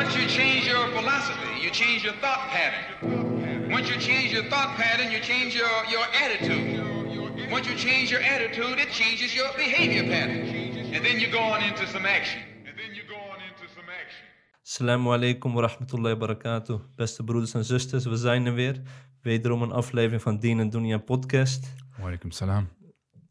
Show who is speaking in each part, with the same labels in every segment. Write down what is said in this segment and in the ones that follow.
Speaker 1: Once you change your philosophy, you change your thought pattern. Once you change your thought pattern, you change your, your attitude. Once you change your attitude, it changes your behavior pattern. And then you go on into some action. And then you go on into some action.
Speaker 2: Assalamu alaikum wa rahmatullahi wa barakatuh. Beste broeders en zusters, we zijn er weer. Wederom een aflevering van Dien en Dunya podcast.
Speaker 3: Walaikum salam.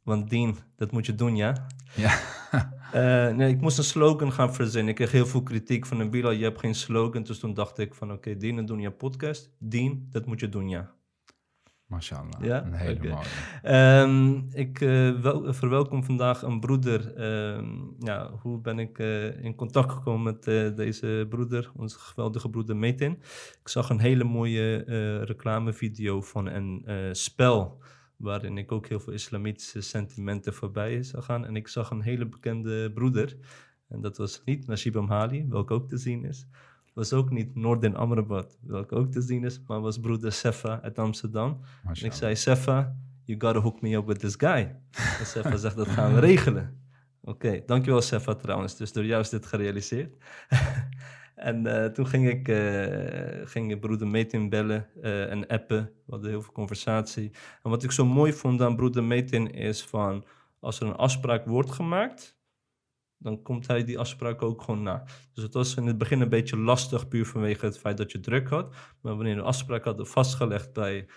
Speaker 2: Want Dien, dat moet je doen, ja?
Speaker 3: Ja.
Speaker 2: Eh, nee, ik moest een slogan gaan verzinnen. Ik kreeg heel veel kritiek van een Bilal, je hebt geen slogan. Dus toen dacht ik van, oké, Dien en Dunya podcast. Dien, dat moet je doen, ja.
Speaker 3: Mashallah.
Speaker 2: Ja?
Speaker 3: Een hele mooie.
Speaker 2: Ehm, ik eh, wel, verwelkom vandaag een broeder. Ehm, ja, hoe ben ik eh, in contact gekomen met deze broeder, onze geweldige broeder Metin? Ik zag een hele mooie reclamevideo van een spel. Waarin ik ook heel veel islamitische sentimenten voorbij is gaan. En ik zag een hele bekende broeder. En dat was niet Nashib Amhali, welke ook te zien is. Was ook niet Noordin Amrabat, welke ook te zien is. Maar was broeder Sefa uit Amsterdam. En ik zei, Sefa, you gotta hook me up with this guy. En Sefa zegt, dat gaan we regelen. Oké, dankjewel Sefa trouwens. Dus door jou is dit gerealiseerd. en eh, toen ging ik, eh, ging broeder Metin bellen eh, en appen. We hadden heel veel conversatie. En wat ik zo mooi vond aan broeder Metin is van... Als er een afspraak wordt gemaakt, dan komt hij die afspraak ook gewoon na. Dus het was in het begin een beetje lastig, puur vanwege het feit dat je druk had. Maar wanneer we een afspraak hadden vastgelegd bij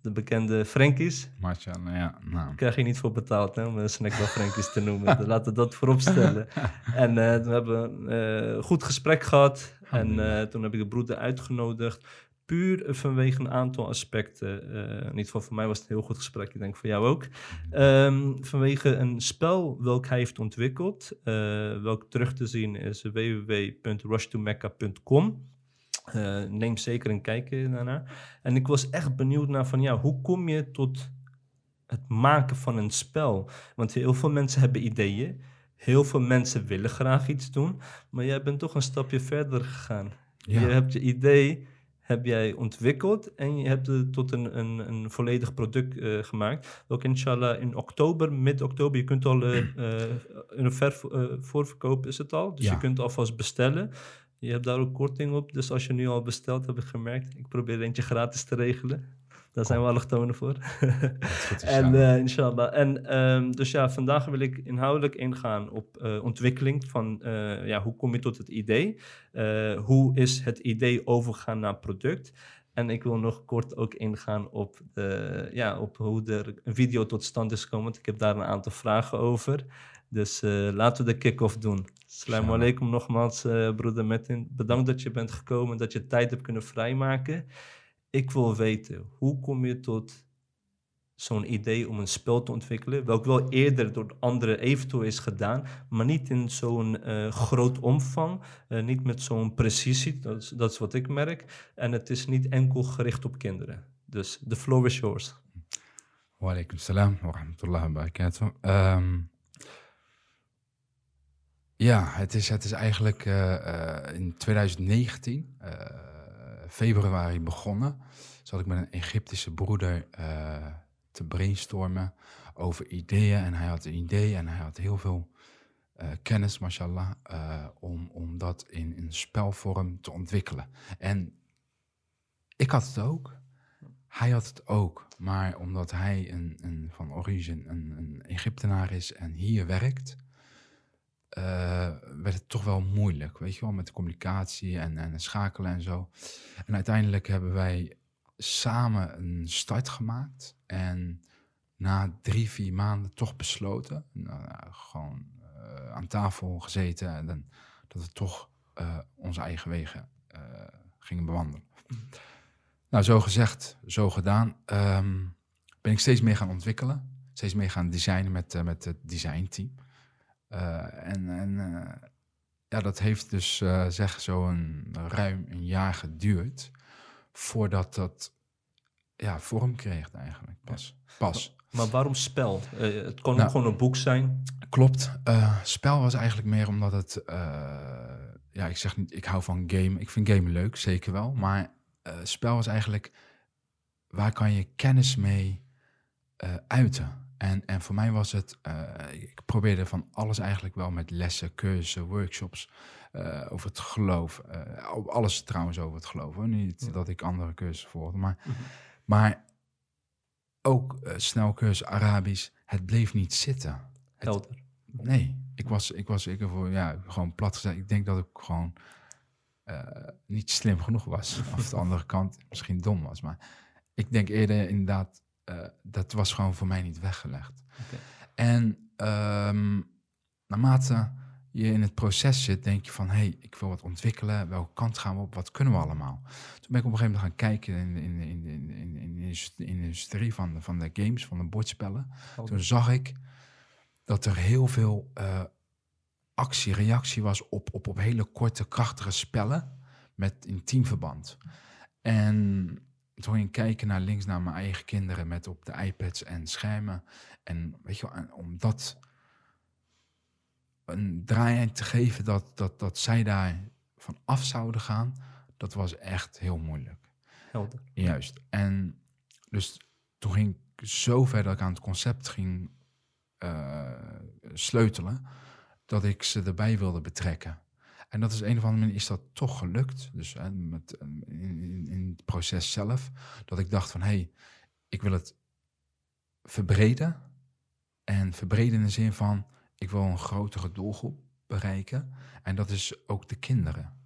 Speaker 2: de bekende Frankies,
Speaker 3: Mashallah, ja. Nou.
Speaker 2: krijg je niet voor betaald hè, om een snack wel Frankies te noemen. Laten we dat voorop stellen. En eh, we hebben een eh, goed gesprek gehad. En eh, toen heb ik de broeder uitgenodigd. Puur vanwege een aantal aspecten. In ieder geval voor mij was het een heel goed gesprek. Ik denk voor jou ook. Ehm, vanwege een spel welk hij heeft ontwikkeld. welk terug te zien is www.rushtomecca.com. Eh, neem zeker een kijkje daarna. En ik was echt benieuwd naar van ja, hoe kom je tot het maken van een spel? Want heel veel mensen hebben ideeën. Heel veel mensen willen graag iets doen. Maar jij bent toch een stapje verder gegaan.
Speaker 3: Ja.
Speaker 2: Je hebt je idee heb jij ontwikkeld en je hebt het tot een, een, een volledig product eh, gemaakt. Ook inshallah in oktober, mid-oktober, je kunt al eh, eh, in een ver, eh, voorverkoop is het al. Dus
Speaker 3: Ja.
Speaker 2: je kunt alvast bestellen. Je hebt daar ook korting op. Dus als je nu al bestelt, heb ik gemerkt. Ik probeer eentje gratis te regelen. Daar zijn we allochtonen voor.
Speaker 3: goed,
Speaker 2: en eh, inshallah. En ehm, dus ja, vandaag wil ik inhoudelijk ingaan op eh, ontwikkeling van eh, ja, hoe kom je tot het idee? Eh, hoe is het idee overgegaan naar product? En ik wil nog kort ook ingaan op, de, ja, op hoe er een video tot stand is gekomen. Want ik heb daar een aantal vragen over. Dus eh, laten we de kick-off doen. Assalamu alaikum nogmaals, eh, broeder Metin. Bedankt dat je bent gekomen, dat je tijd hebt kunnen vrijmaken. Ik wil weten, hoe kom je tot zo'n idee om een spel te ontwikkelen, welk wel eerder door anderen eventueel is gedaan, maar niet in zo'n eh, groot omvang, eh, niet met zo'n precisie, dat is, dat is wat ik merk, en het is niet enkel gericht op kinderen. Dus the floor is yours.
Speaker 3: Walaikum salam wa rahmatullahi wa barakatuh. Ehm, ja, het is, het is eigenlijk eh, eh, in 2019, eh, februari begonnen. Zat ik met een Egyptische broeder te brainstormen over ideeën. En hij had een idee en hij had heel veel kennis, mashallah, om, om dat in een spelvorm te ontwikkelen. En ik had het ook. Hij had het ook, maar omdat hij een, een, van origine een, een Egyptenaar is en hier werkt, eh, werd het toch wel moeilijk, weet je wel, met de communicatie en, en schakelen en zo. En uiteindelijk hebben wij samen een start gemaakt en na drie, vier maanden toch besloten, nou, ja, gewoon eh, aan tafel gezeten, en dan, dat we toch eh, onze eigen wegen gingen bewandelen. Nou, zo gezegd, zo gedaan. Ehm, ben ik steeds meer gaan ontwikkelen. Steeds meer gaan designen met, met het designteam. Eh, en en eh, ja, dat heeft dus eh zeg zo'n ruim een jaar geduurd. Voordat dat ja, vorm kreeg eigenlijk. Pas. Pas.
Speaker 2: Maar waarom spel? Het kon
Speaker 3: Nou.
Speaker 2: ook gewoon een boek zijn.
Speaker 3: Klopt. Spel was eigenlijk meer omdat het. ja, ik zeg niet, ik hou van game. Ik vind game leuk, zeker wel. Maar spel was eigenlijk. Waar kan je kennis mee uiten? En, en voor mij was het, eh, ik probeerde van alles eigenlijk wel met lessen, cursussen, workshops eh, over het geloof. eh, alles trouwens over het geloof. Hoor. Niet
Speaker 2: Ja.
Speaker 3: dat ik andere cursussen volgde, maar,
Speaker 2: Mhm.
Speaker 3: maar ook uh, snelcursus Arabisch. Het bleef niet zitten. Het-. Nee, ik was, ik was ik voor, ja, gewoon plat gezegd. Ik denk dat ik gewoon niet slim genoeg was. of de andere kant misschien dom was. Maar ik denk eerder inderdaad, eh, dat was gewoon voor mij niet weggelegd. En ehm, naarmate je in het proces zit, denk je van... hé, hey, ik wil wat ontwikkelen. Welke kant gaan we op? Wat kunnen we allemaal? Toen ben ik op een gegeven moment gaan kijken in, de- in, in, in, in, in, de indus- in de industrie van de, van de games, van de bordspellen.
Speaker 2: Helder.
Speaker 3: Toen zag ik dat er heel veel eh, actie, reactie was op, op, op hele korte, krachtige spellen met in teamverband. En toen ging ik kijken naar links naar mijn eigen kinderen met op de iPads en schermen. En weet je wel, om dat een draai te geven dat, dat, dat zij daar van af zouden gaan, dat was echt heel moeilijk.
Speaker 2: Helder.
Speaker 3: Juist. En dus toen ging ik zo ver dat ik aan het concept ging eh, sleutelen, dat ik ze erbij wilde betrekken. En dat is een of andere manier is dat toch gelukt. Dus met, eh, in, in, in het proces zelf, dat ik dacht van hé, hey, ik wil het verbreden. En verbreden in de zin van, ik wil een grotere doelgroep bereiken. En dat is ook de kinderen.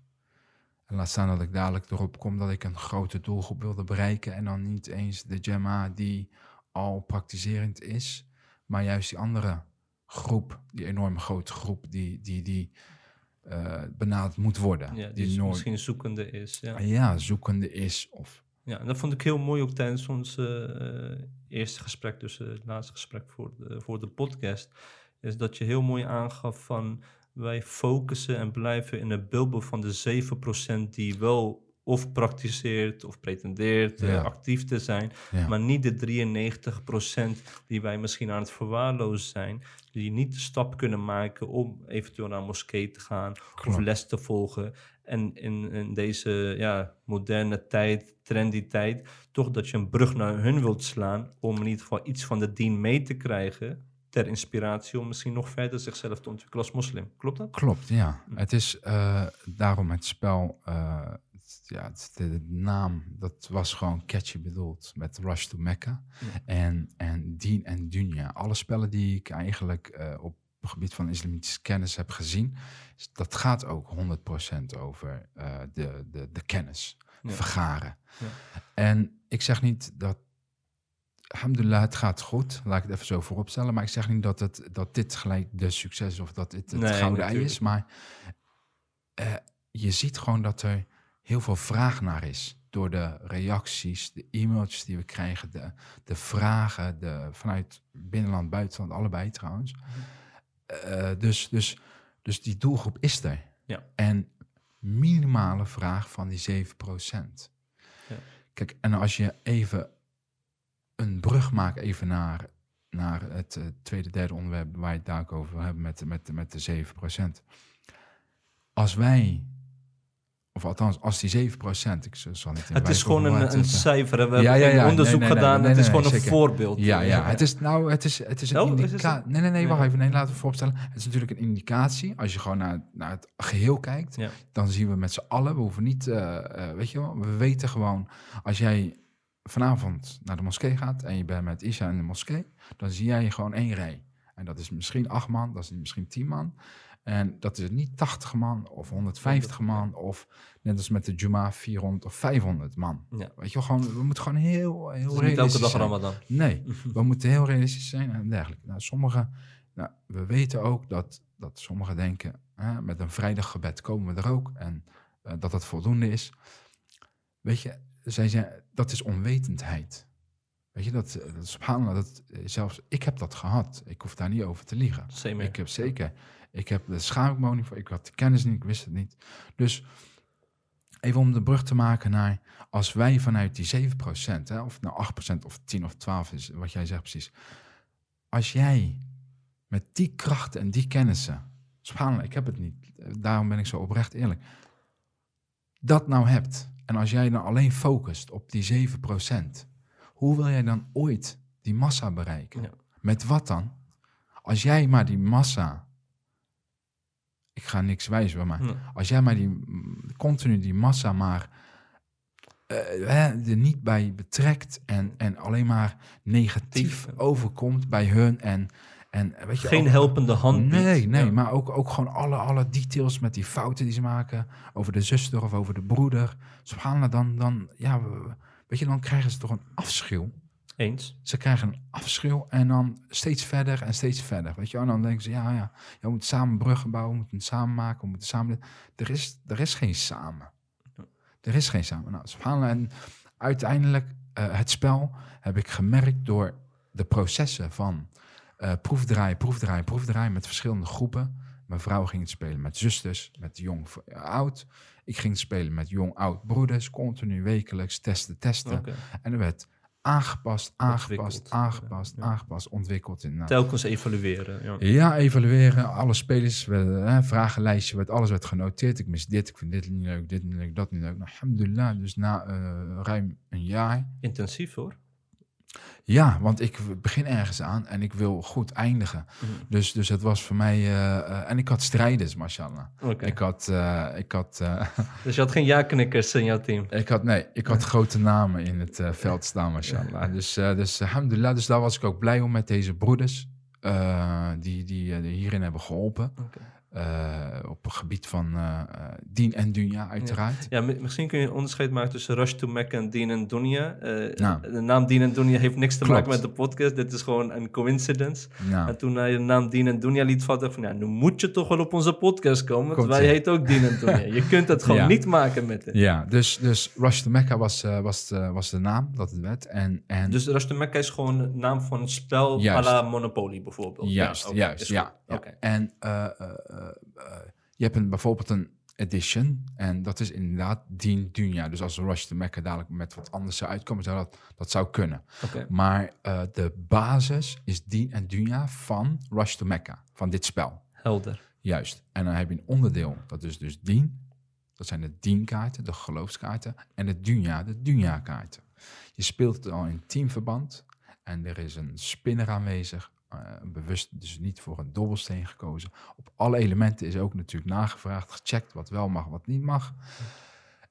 Speaker 3: En laat staan dat ik dadelijk erop kom dat ik een grote doelgroep wilde bereiken. En dan niet eens de Gemma die al praktiserend is, maar juist die andere groep, die enorme grote groep die, die, die eh, benaderd moet worden.
Speaker 2: Ja, die
Speaker 3: die nooit,
Speaker 2: misschien zoekende is. Ja.
Speaker 3: ja, zoekende is. Of,
Speaker 2: ja, en dat vond ik heel mooi ook tijdens ons eh, eerste gesprek, dus eh, het laatste gesprek voor de, voor de podcast. Is dat je heel mooi aangaf van wij focussen en blijven in een bubbel van de 7% die wel of praktiseert of pretendeert eh, actief te zijn,
Speaker 3: ja.
Speaker 2: maar niet de 93% die wij misschien aan het verwaarlozen zijn, die niet de stap kunnen maken om eventueel naar een moskee te gaan of les te volgen. En in, in deze ja, moderne tijd, trendy tijd, toch dat je een brug naar hun wilt slaan om in ieder geval iets van de dien mee te krijgen ter inspiratie om misschien nog verder zichzelf te ontwikkelen als moslim. Klopt dat?
Speaker 3: Klopt, ja. Het is eh, daarom het spel, eh, ja, het- de, de naam, dat was gewoon catchy bedoeld met Rush to Mecca.
Speaker 2: Ja.
Speaker 3: En, en Dien en Dunya. Alle spellen die ik eigenlijk eh, op het gebied van islamitische kennis heb gezien, dat gaat ook 100% over eh, de, de, de kennis,
Speaker 2: Ja.
Speaker 3: vergaren.
Speaker 2: Ja.
Speaker 3: En ik zeg niet dat Alhamdulillah, het gaat goed. Laat ik het even zo vooropstellen. Maar ik zeg niet dat, het, dat dit gelijk de succes is of dat dit het
Speaker 2: Nee,
Speaker 3: gouden ei is. Maar eh, je ziet gewoon dat er heel veel vraag naar is. Door de reacties, de e-mailtjes die we krijgen, de, de vragen de, vanuit binnenland, buitenland, allebei trouwens. Eh, dus, dus, dus die doelgroep is er.
Speaker 2: Ja.
Speaker 3: En minimale vraag van die 7%.
Speaker 2: Ja.
Speaker 3: Kijk, en als je even een brug maakt, even naar, naar het eh, tweede, derde onderwerp waar je het daar ook over wil hebben met, met, met de 7%. Als wij, of althans als die 7%, ik zal niet in
Speaker 2: Het is gewoon een, een cijfer. hè. We
Speaker 3: Ja,
Speaker 2: hebben
Speaker 3: ja,
Speaker 2: geen
Speaker 3: ja.
Speaker 2: onderzoek
Speaker 3: Nee, nee, nee,
Speaker 2: gedaan.
Speaker 3: nee,
Speaker 2: het is gewoon een
Speaker 3: zeker.
Speaker 2: voorbeeld.
Speaker 3: Ja, ja, het is, nou, het is, het is een
Speaker 2: Oh,
Speaker 3: indicatie. Nee, nee, nee, wacht even. Nee, laten we vooropstellen. Het is natuurlijk een indicatie. Als je gewoon naar, naar het geheel kijkt, dan zien we met z'n allen, we hoeven niet, eh, eh, weet je wel, we weten gewoon, als jij vanavond naar de moskee gaat en je bent met Isha in de moskee, dan zie jij gewoon één rij. En dat is misschien acht man, dat is misschien tien man. En dat is niet 80 man of 150 man of net als met de Juma 400 of 500 man.
Speaker 2: Ja.
Speaker 3: Weet je wel, gewoon, we moeten gewoon heel, heel
Speaker 2: is niet elke
Speaker 3: realistisch
Speaker 2: dag
Speaker 3: zijn.
Speaker 2: Ramadan.
Speaker 3: Nee, we moeten heel realistisch zijn en dergelijke. Nou, sommige, nou, we weten ook dat, dat sommigen denken, hè, met een vrijdaggebed komen we er ook en eh, dat dat voldoende is. Weet je, zij zeggen, dat is onwetendheid. Weet je, dat, eh, dat subhanallah, dat, eh, zelfs ik heb dat gehad. Ik hoef daar niet over te liegen. Ik heb zeker, ik heb de schaam ik me ook niet voor, ik had de kennis niet, ik wist het niet. Dus even om de brug te maken naar, als wij vanuit die 7%, hè, of nou 8% of 10 of 12 is, wat jij zegt precies. Als jij met die krachten en die kennissen, subhanallah, ik heb het niet, daarom ben ik zo oprecht eerlijk, dat nou hebt, en als jij dan alleen focust op die 7%, hoe wil jij dan ooit die massa bereiken?
Speaker 2: Ja.
Speaker 3: Met wat dan? Als jij maar die massa... Ik ga niks wijzen, maar
Speaker 2: Nee.
Speaker 3: als jij maar die mm, continu die massa maar eh, hè, er niet bij betrekt en, en alleen maar negatief overkomt bij hun en, en weet je,
Speaker 2: Geen
Speaker 3: ook-
Speaker 2: helpende hand.
Speaker 3: Nee, nee,
Speaker 2: Ja.
Speaker 3: maar ook, ook gewoon alle, alle details met die fouten die ze maken over de zuster of over de broeder. Subhanallah, dan, dan, ja, we- weet je, dan krijgen ze toch een afschuw.
Speaker 2: Eens.
Speaker 3: Ze krijgen een afschuw en dan steeds verder en steeds verder. Weet je, en dan denken ze, ja, ja, we moeten samen bruggen bouwen, we moeten het samen maken, we moeten samen... Er is, er is geen samen. Er is geen samen. Nou, subhanallah, en uiteindelijk, eh, het spel heb ik gemerkt door de processen van eh proefdraaien, proefdraaien, proefdraaien met verschillende groepen. Mijn vrouw ging het spelen met zusters, met jong, oud. Ik ging het spelen met jong, oud broeders, continu wekelijks testen, testen. En er werd aangepast, aangepast, aangepast,
Speaker 2: Ja.
Speaker 3: aangepast, ontwikkeld. In,
Speaker 2: Telkens evalueren. Ja.
Speaker 3: ja, evalueren. Alle spelers, werden, hè, vragenlijstje, werd, alles werd genoteerd. Ik mis dit, ik vind dit niet leuk, dit niet leuk, dat niet leuk. Nou, alhamdulillah, dus na eh, ruim een jaar.
Speaker 2: Intensief hoor.
Speaker 3: Ja, want ik begin ergens aan en ik wil goed eindigen.
Speaker 2: Mhm.
Speaker 3: Dus, dus het was voor mij... eh, eh, en ik had strijders, mashallah. Ik had... eh, ik had
Speaker 2: Dus je had geen ja-knikkers in jouw team.
Speaker 3: Ik had, nee, ik had grote namen in het veld staan, mashallah. Dus, dus alhamdulillah, dus daar was ik ook blij om met deze broeders. die, die, die hierin hebben geholpen. Eh, op het gebied van eh, dien en dunya, uiteraard.
Speaker 2: Ja, mi- misschien kun je een onderscheid maken tussen Rush to Mecca en Dien en Dunya. Eh,
Speaker 3: Nou.
Speaker 2: De naam Dien en Dunya heeft niks te
Speaker 3: Klopt.
Speaker 2: maken met de podcast. Dit is gewoon een coincidence.
Speaker 3: Nou,
Speaker 2: En toen hij de naam Dien en Dunya liet ik van ja, nu moet je toch wel op onze podcast komen. Want
Speaker 3: Komt
Speaker 2: wij heten ook Dien en Dunya. Je kunt het gewoon
Speaker 3: Ja.
Speaker 2: niet maken met het.
Speaker 3: ja, dus, dus Rush to Mecca was, was, de, was de naam dat het werd. En, en
Speaker 2: Dus Rush to Mecca is gewoon een naam van een spel
Speaker 3: Juist.
Speaker 2: à la Monopoly bijvoorbeeld.
Speaker 3: Juist,
Speaker 2: Ja,
Speaker 3: juist,
Speaker 2: is
Speaker 3: ja.
Speaker 2: Oké.
Speaker 3: En je hebt een, bijvoorbeeld een edition en dat is inderdaad Dien Dunya. Dus als Rush to Mecca dadelijk met wat anders zou uitkomen, zou dat, dat zou kunnen. Maar eh, de basis is Dien en Dunya van Rush to Mecca, van dit spel.
Speaker 2: Helder.
Speaker 3: Juist. En dan heb je een onderdeel, dat is dus Dien. Dat zijn de Dien-kaarten, de geloofskaarten. En de Dunya, de Dunya-kaarten. Je speelt het al in teamverband. En er is een spinner aanwezig. Eh, bewust dus niet voor een dobbelsteen gekozen. Op alle elementen is ook natuurlijk nagevraagd, gecheckt wat wel mag, wat niet mag.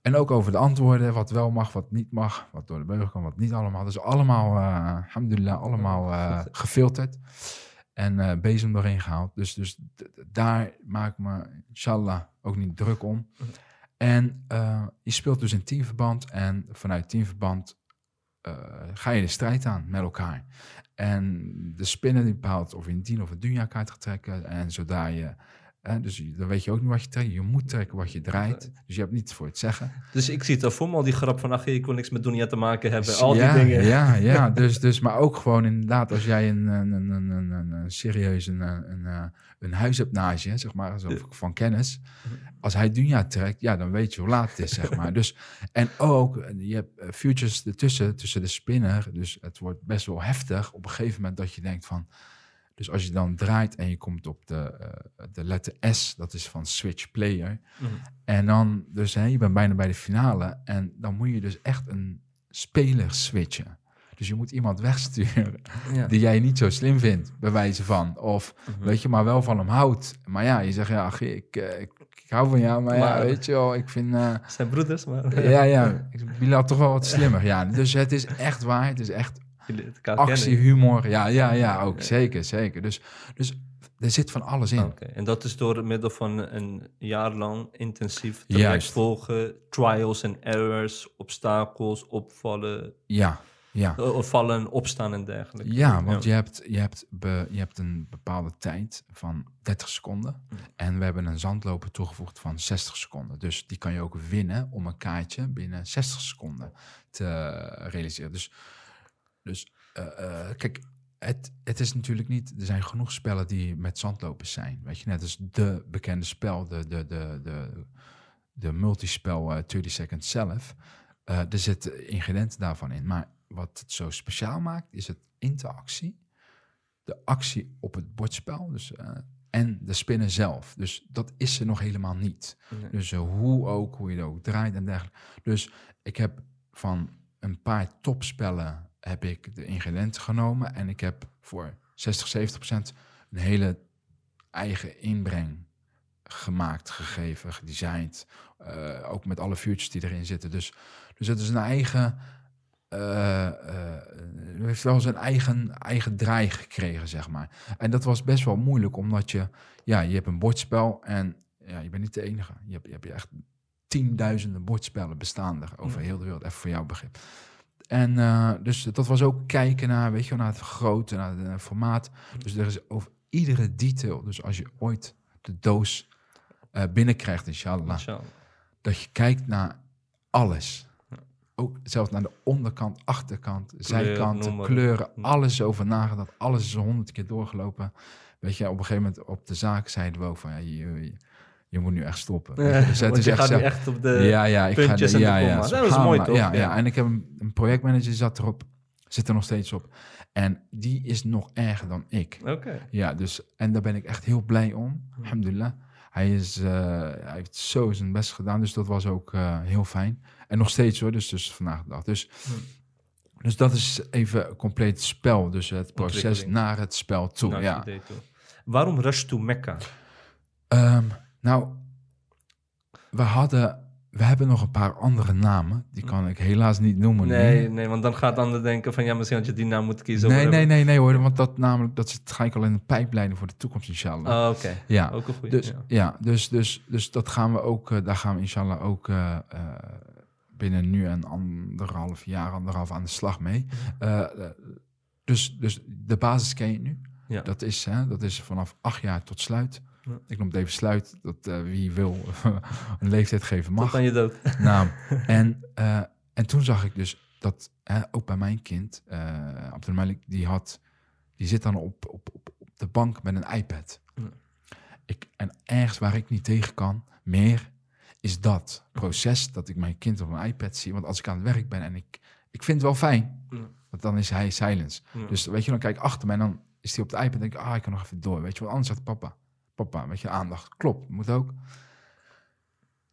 Speaker 3: En ook over de antwoorden, wat wel mag, wat niet mag. Wat door de beugel kan, wat niet allemaal. Dus allemaal, eh alhamdulillah, allemaal eh, gefilterd. En eh bezem doorheen gehaald. Dus, dus daar maak ik me, inshallah, ook niet druk om. En eh, je speelt dus in teamverband. En vanuit teamverband ga je de strijd aan met elkaar. En de spinner die bepaalt of je een dien of een dunya kaart gaat trekken. En zodra je... eh, dus dan weet je ook niet wat je trekt. Je moet trekken wat je draait. Dus je hebt niets voor het zeggen.
Speaker 2: Dus ik zie het al voor me, al die grap van ach, ik wil niks met Dunya te maken hebben. Al
Speaker 3: ja,
Speaker 2: die dingen.
Speaker 3: Ja, ja dus, dus, maar ook gewoon inderdaad, als jij een, een, een, een, een, serieus een, een, een, eh, een huis hebt naast je, zeg maar, van kennis. Als hij Dunja trekt, ja, dan weet je hoe laat het is, zeg maar. Dus, en ook, je hebt eh, futures ertussen, tussen de spinner. Dus het wordt best wel heftig op een gegeven moment dat je denkt van... Dus als je dan draait en je komt op de, eh, de letter S, dat is van switch player.
Speaker 2: Mhm.
Speaker 3: En dan, dus hè, je bent bijna bij de finale. En dan moet je dus echt een speler switchen. Dus je moet iemand wegsturen
Speaker 2: Ja.
Speaker 3: die jij niet zo slim vindt, bij wijze van. Of,
Speaker 2: Mhm.
Speaker 3: weet je, maar wel van hem houdt. Maar ja, je zegt, ja, ach, ik, eh, ik, ik hou van jou, maar, ja, weet je wel, ik vind... eh,
Speaker 2: Zijn broeders, maar
Speaker 3: ja, ja, ik Bilal toch wel wat slimmer. Ja, dus het is echt waar. Het is echt actie, humor. Ja, ja, ja, ook. Zeker, zeker. Dus, dus er zit van alles in.
Speaker 2: En dat is door middel van een jaar lang intensief traject
Speaker 3: Juist.
Speaker 2: volgen, trials en errors, obstakels, opvallen,
Speaker 3: Ja, ja.
Speaker 2: eh, vallen, opstaan en dergelijke.
Speaker 3: Ja, want Je, hebt, je, hebt be- je hebt een bepaalde tijd van 30 seconden. En we hebben een zandloper toegevoegd van 60 seconden. Dus die kan je ook winnen om een kaartje binnen 60 seconden te realiseren. Dus, dus eh, eh, kijk, het, het is natuurlijk niet... Er zijn genoeg spellen die met zandlopers zijn. Weet je, net als de bekende spel, de, de, de, de, de multispel eh 30 Seconds zelf. Er zitten ingrediënten daarvan in. Maar wat het zo speciaal maakt, is het interactie. De actie op het bordspel. Dus, en de spinnen zelf. Dus dat is er nog helemaal niet.
Speaker 2: Nee.
Speaker 3: Dus hoe ook, hoe je het ook draait en dergelijke. Dus ik heb van een paar topspellen heb ik de ingrediënten genomen. En ik heb voor 60, 70 procent een hele eigen inbreng gemaakt, gegeven, gedesigned. Eh, ook met alle vuurtjes die erin zitten. Dus, dus het is een eigen... eh, eh, heeft wel zijn eigen, eigen draai gekregen, zeg maar. En dat was best wel moeilijk, omdat je... Ja, je hebt een bordspel en ja, je bent niet de enige. Je hebt, je hebt echt tienduizenden bordspellen bestaan er over
Speaker 2: Ja.
Speaker 3: heel de wereld. Even voor jouw begrip. En eh, dus dat was ook kijken naar, weet je, wel, naar het grootte, naar het formaat. Dus er is over iedere detail. Dus als je ooit de doos eh, binnenkrijgt, inshallah,
Speaker 2: Inshallah.
Speaker 3: dat je kijkt naar alles. Ook zelfs naar de onderkant, achterkant,
Speaker 2: maar op.
Speaker 3: kleuren,
Speaker 2: Ja.
Speaker 3: alles over nagedacht. Alles is honderd keer doorgelopen. Weet je, op een gegeven moment op de zaak zeiden we ook van, ja, je, je, je moet nu echt stoppen. Dus het is
Speaker 2: je
Speaker 3: echt
Speaker 2: gaat echt op de...
Speaker 3: ja, ja, ik ga de, ja, ja.
Speaker 2: Dat is mooi, toch?
Speaker 3: Ja, ja. En ik heb een, een projectmanager zat erop, zit er nog steeds op. En die is nog erger dan ik.
Speaker 2: Oké.
Speaker 3: Ja, dus, en daar ben ik echt heel blij om. Alhamdulillah. Hij, is, eh, hij heeft zo zijn best gedaan, dus dat was ook eh, heel fijn. En nog steeds hoor, dus, dus vandaag de dag. Dus, dus dat is even compleet spel. Dus het proces naar het spel toe.
Speaker 2: Naar
Speaker 3: ja.
Speaker 2: toe. Waarom Rush to Mecca?
Speaker 3: Ehm, nou, we hadden... We hebben nog een paar andere namen. Die kan ik helaas niet noemen.
Speaker 2: Nee, nee, want dan gaat de ander denken van ja, misschien had je die naam moeten kiezen.
Speaker 3: Nee, nee, nee, nee hoor. Want dat namelijk, dat zit ga ik al in de pijpleiding voor de toekomst, inshallah.
Speaker 2: Oh, Oké,
Speaker 3: ja.
Speaker 2: ook een goede.
Speaker 3: Dus,
Speaker 2: ja.
Speaker 3: ja. dus, dus, dus dat gaan we ook, eh, daar gaan we inshallah ook eh, eh, binnen nu en anderhalf jaar, anderhalf aan de slag mee. Eh, dus, dus de basis ken je nu.
Speaker 2: Ja.
Speaker 3: Dat, is, hè, dat is vanaf acht jaar tot sluit. Ik noem het even sluit, dat eh, wie wil een leeftijd geven mag.
Speaker 2: Tot aan je dood.
Speaker 3: Nou, en, eh, en toen zag ik dus dat hè, ook bij mijn kind, eh Abdel Malik, die, had, die zit dan op, op, op, op de bank met een iPad.
Speaker 2: Ja.
Speaker 3: Ik, en ergens waar ik niet tegen kan, meer, is dat proces dat ik mijn kind op een iPad zie. Want als ik aan het werk ben en ik, ik vind het wel fijn,
Speaker 2: Ja.
Speaker 3: want dan is hij silence.
Speaker 2: Ja.
Speaker 3: Dus weet je, dan kijk ik achter me en dan is hij op de iPad en denk ik, ah, ik kan nog even door. Weet je, want anders zegt papa, papa, weet je, aandacht. Klopt, moet ook.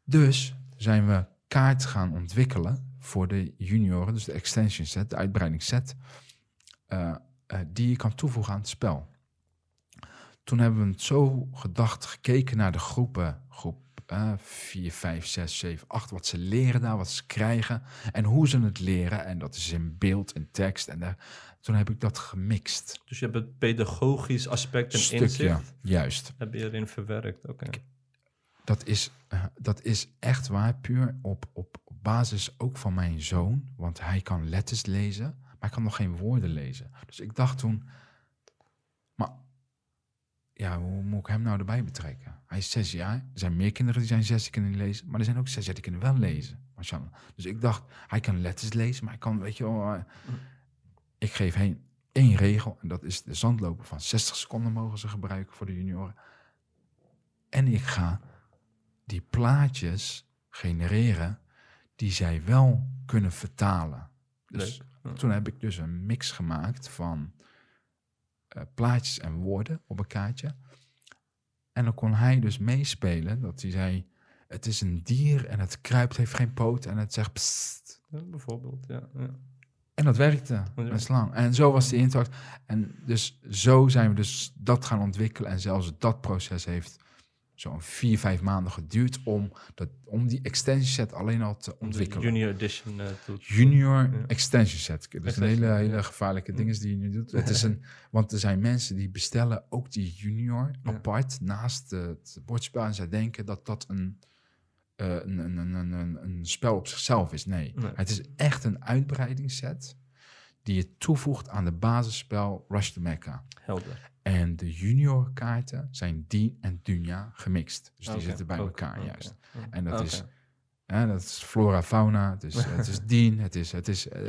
Speaker 3: Dus zijn we kaart gaan ontwikkelen voor de junioren, dus de extension set, de uitbreidingsset, eh, eh, die je kan toevoegen aan het spel. Toen hebben we het zo gedacht, gekeken naar de groepen, groep 4, 5, 6, 7, 8, wat ze leren daar, wat ze krijgen en hoe ze het leren. En dat is in beeld en tekst. En daar, toen heb ik dat gemixt.
Speaker 2: Dus je hebt het pedagogisch aspect en
Speaker 3: Stukje,
Speaker 2: inzicht
Speaker 3: juist.
Speaker 2: heb je erin verwerkt. Oké.
Speaker 3: Dat is, eh, dat is echt waar, puur op, op, basis ook van mijn zoon. Want hij kan letters lezen, maar hij kan nog geen woorden lezen. Dus ik dacht toen, ja, hoe moet ik hem nou erbij betrekken? Hij is zes jaar. Er zijn meer kinderen die zijn zes die kunnen lezen. Maar er zijn ook zes jaar die kunnen wel lezen. Mashallah. Dus ik dacht, hij kan letters lezen, maar hij kan, weet je wel... eh, ik geef hem één regel en dat is de zandlopen van 60 seconden mogen ze gebruiken voor de junioren. En ik ga die plaatjes genereren die zij wel kunnen vertalen. Dus
Speaker 2: Leuk.
Speaker 3: Toen heb ik dus een mix gemaakt van eh, plaatjes en woorden op een kaartje. En dan kon hij dus meespelen dat hij zei, het is een dier en het kruipt, heeft geen poot en het zegt psst.
Speaker 2: Ja, bijvoorbeeld, ja. ja.
Speaker 3: En dat werkte
Speaker 2: Ja.
Speaker 3: best lang. En zo was de interact. En dus zo zijn we dus dat gaan ontwikkelen. En zelfs dat proces heeft zo'n vier, vijf maanden geduurd om, dat, om die extension set alleen al te ontwikkelen.
Speaker 2: junior edition toe.
Speaker 3: Junior
Speaker 2: Ja.
Speaker 3: extension set. Dat is een hele,
Speaker 2: ja.
Speaker 3: hele gevaarlijke dingen die je nu doet. Het is een, want er zijn mensen die bestellen ook die junior
Speaker 2: Ja.
Speaker 3: apart naast het bordspel. En zij denken dat dat een, eh, een, een, een, een, een, een spel op zichzelf is. Nee.
Speaker 2: Nee.
Speaker 3: het is echt een uitbreidingsset die je toevoegt aan de basisspel Rush to Mecca.
Speaker 2: Helder.
Speaker 3: En de junior kaarten zijn Dien en Dunja gemixt. Dus die zitten bij elkaar juist. En dat is ja, dat is flora, fauna. Het is, het is dien. Het is, het is, eh,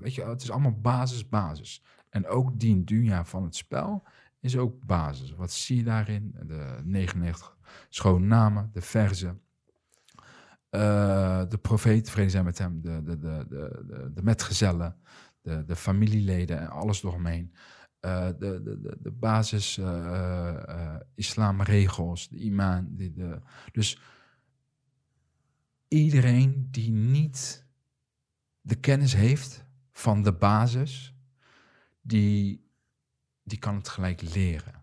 Speaker 3: weet je, het is allemaal basis, basis. En ook dien dunya van het spel is ook basis. Wat zie je daarin? De 99 schone namen, de verzen. eh, de profeet, vrede zijn met hem, de, de, de, de, de, metgezellen, de, de familieleden en alles eromheen. Eh, de, de, de, de basis eh, eh, islamregels, de imaan. Die, de, dus iedereen die niet de kennis heeft van de basis, die, die kan het gelijk leren.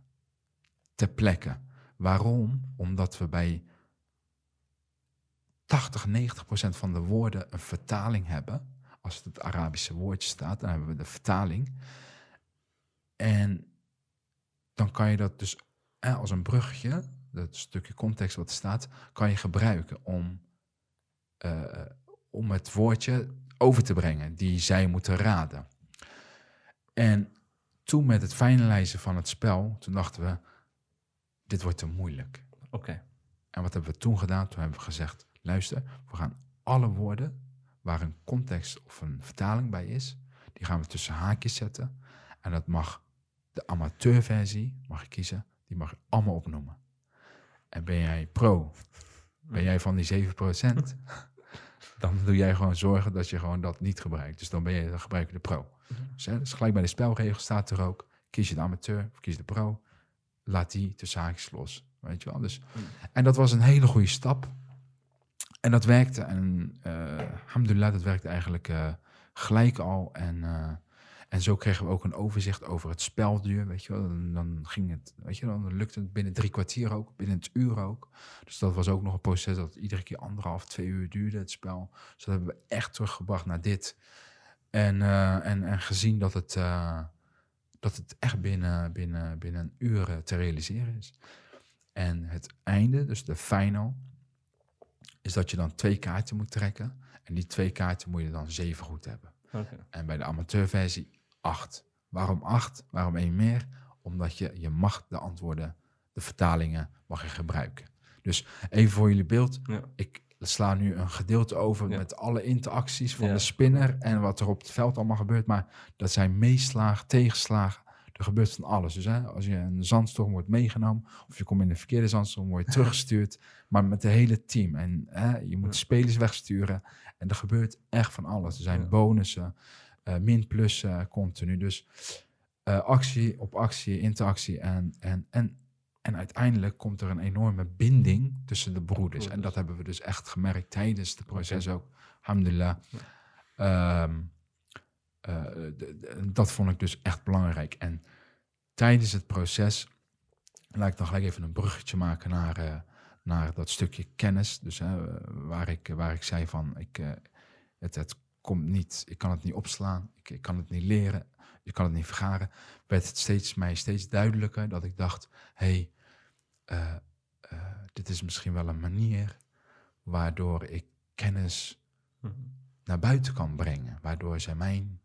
Speaker 3: Ter plekke. Waarom? Omdat we bij 80, 90 procent van de woorden een vertaling hebben. Als het het Arabische woordje staat, dan hebben we de vertaling. En dan kan je dat dus eh, als een bruggetje, dat stukje context wat er staat, kan je gebruiken om, eh, om het woordje over te brengen die zij moeten raden. En toen met het finalizen van het spel, toen dachten we, dit wordt te moeilijk.
Speaker 2: Oké.
Speaker 3: En wat hebben we toen gedaan? Toen hebben we gezegd, luister, we gaan alle woorden waar een context of een vertaling bij is, die gaan we tussen haakjes zetten. En dat mag de amateurversie, mag je kiezen, die mag je allemaal opnoemen. En ben jij pro, ben jij van die 7%, dan doe jij gewoon zorgen dat je gewoon dat niet gebruikt. Dus dan ben je, dan gebruik je de pro. Dus, hè, dus gelijk bij de spelregel staat er ook, kies je de amateur of kies de pro, laat die tussen haakjes los. Weet je wel? Dus, en dat was een hele goede stap. En dat werkte. En uh, alhamdulillah, dat werkte eigenlijk uh, gelijk al. En, uh, en zo kregen we ook een overzicht over het spelduur. Weet je wel, dan, dan, ging het, weet je, dan lukte het binnen drie kwartier ook, binnen het uur ook. Dus dat was ook nog een proces dat iedere keer anderhalf, twee uur duurde, het spel. Dus dat hebben we echt teruggebracht naar dit. En, en, en gezien dat het, dat het echt binnen, binnen, binnen een uur te realiseren is. En het einde, dus de final, is dat je dan twee kaarten moet trekken. En die twee kaarten moet je dan zeven goed hebben. En bij de amateurversie acht. Waarom acht? Waarom één meer? Omdat je, je mag de antwoorden, de vertalingen, mag je gebruiken. Dus even voor jullie beeld.
Speaker 2: Ja.
Speaker 3: Ik sla nu een gedeelte over
Speaker 2: Ja.
Speaker 3: met alle interacties van
Speaker 2: Ja.
Speaker 3: de spinner en wat er op het veld allemaal gebeurt. Maar dat zijn meeslagen, tegenslagen. Er gebeurt van alles. Dus hè, als je een zandstorm wordt meegenomen, of je komt in de verkeerde zandstorm, word je teruggestuurd. maar met het hele team. En hè, je moet
Speaker 2: Ja.
Speaker 3: spelers wegsturen. En er gebeurt echt van alles. Er zijn
Speaker 2: Ja.
Speaker 3: bonussen, eh, min plus eh, continu. Dus eh, actie op actie, interactie. En, en, en, en uiteindelijk komt er een enorme binding tussen de broeders. En dat hebben we dus echt gemerkt tijdens het proces ook. Alhamdulillah. Ehm, en dat vond ik dus echt belangrijk. En tijdens het proces, laat ik dan gelijk even een bruggetje maken naar, eh, naar dat stukje kennis. Dus waar, ik, waar ik zei van, ik, het, het komt niet, ik kan het niet opslaan, ik, ik kan het niet leren, je kan het niet vergaren. Werd het steeds, mij steeds duidelijker dat ik dacht, hé, hey, dit is misschien wel een manier waardoor ik kennis
Speaker 2: Mhm.
Speaker 3: naar buiten kan brengen. Waardoor zij mijn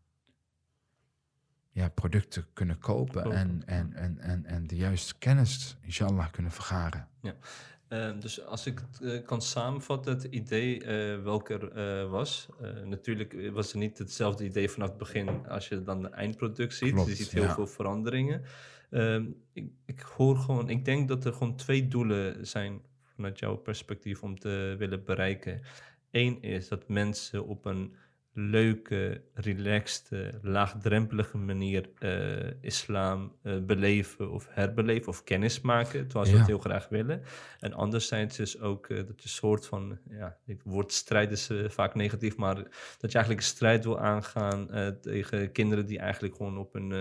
Speaker 3: ja, producten kunnen kopen
Speaker 2: Kopen,
Speaker 3: en, en, en, en, en de juiste kennis, inshallah, kunnen vergaren.
Speaker 2: Eh, dus als ik het eh, kan samenvatten, het idee eh welke er eh, was. natuurlijk was het niet hetzelfde idee vanaf het begin als je dan de eindproduct ziet.
Speaker 3: Klopt,
Speaker 2: je ziet heel
Speaker 3: ja.
Speaker 2: veel veranderingen. Ehm, ik, ik hoor gewoon, ik denk dat er gewoon twee doelen zijn vanuit jouw perspectief om te willen bereiken. Eén is dat mensen op een leuke, relaxed, laagdrempelige manier eh, islam eh, beleven of herbeleven of kennis maken, zoals we
Speaker 3: Ja.
Speaker 2: het heel graag willen. En anderzijds is ook eh, dat je soort van, ja, het woord strijd is vaak negatief, maar dat je eigenlijk een strijd wil aangaan tegen kinderen die eigenlijk gewoon op een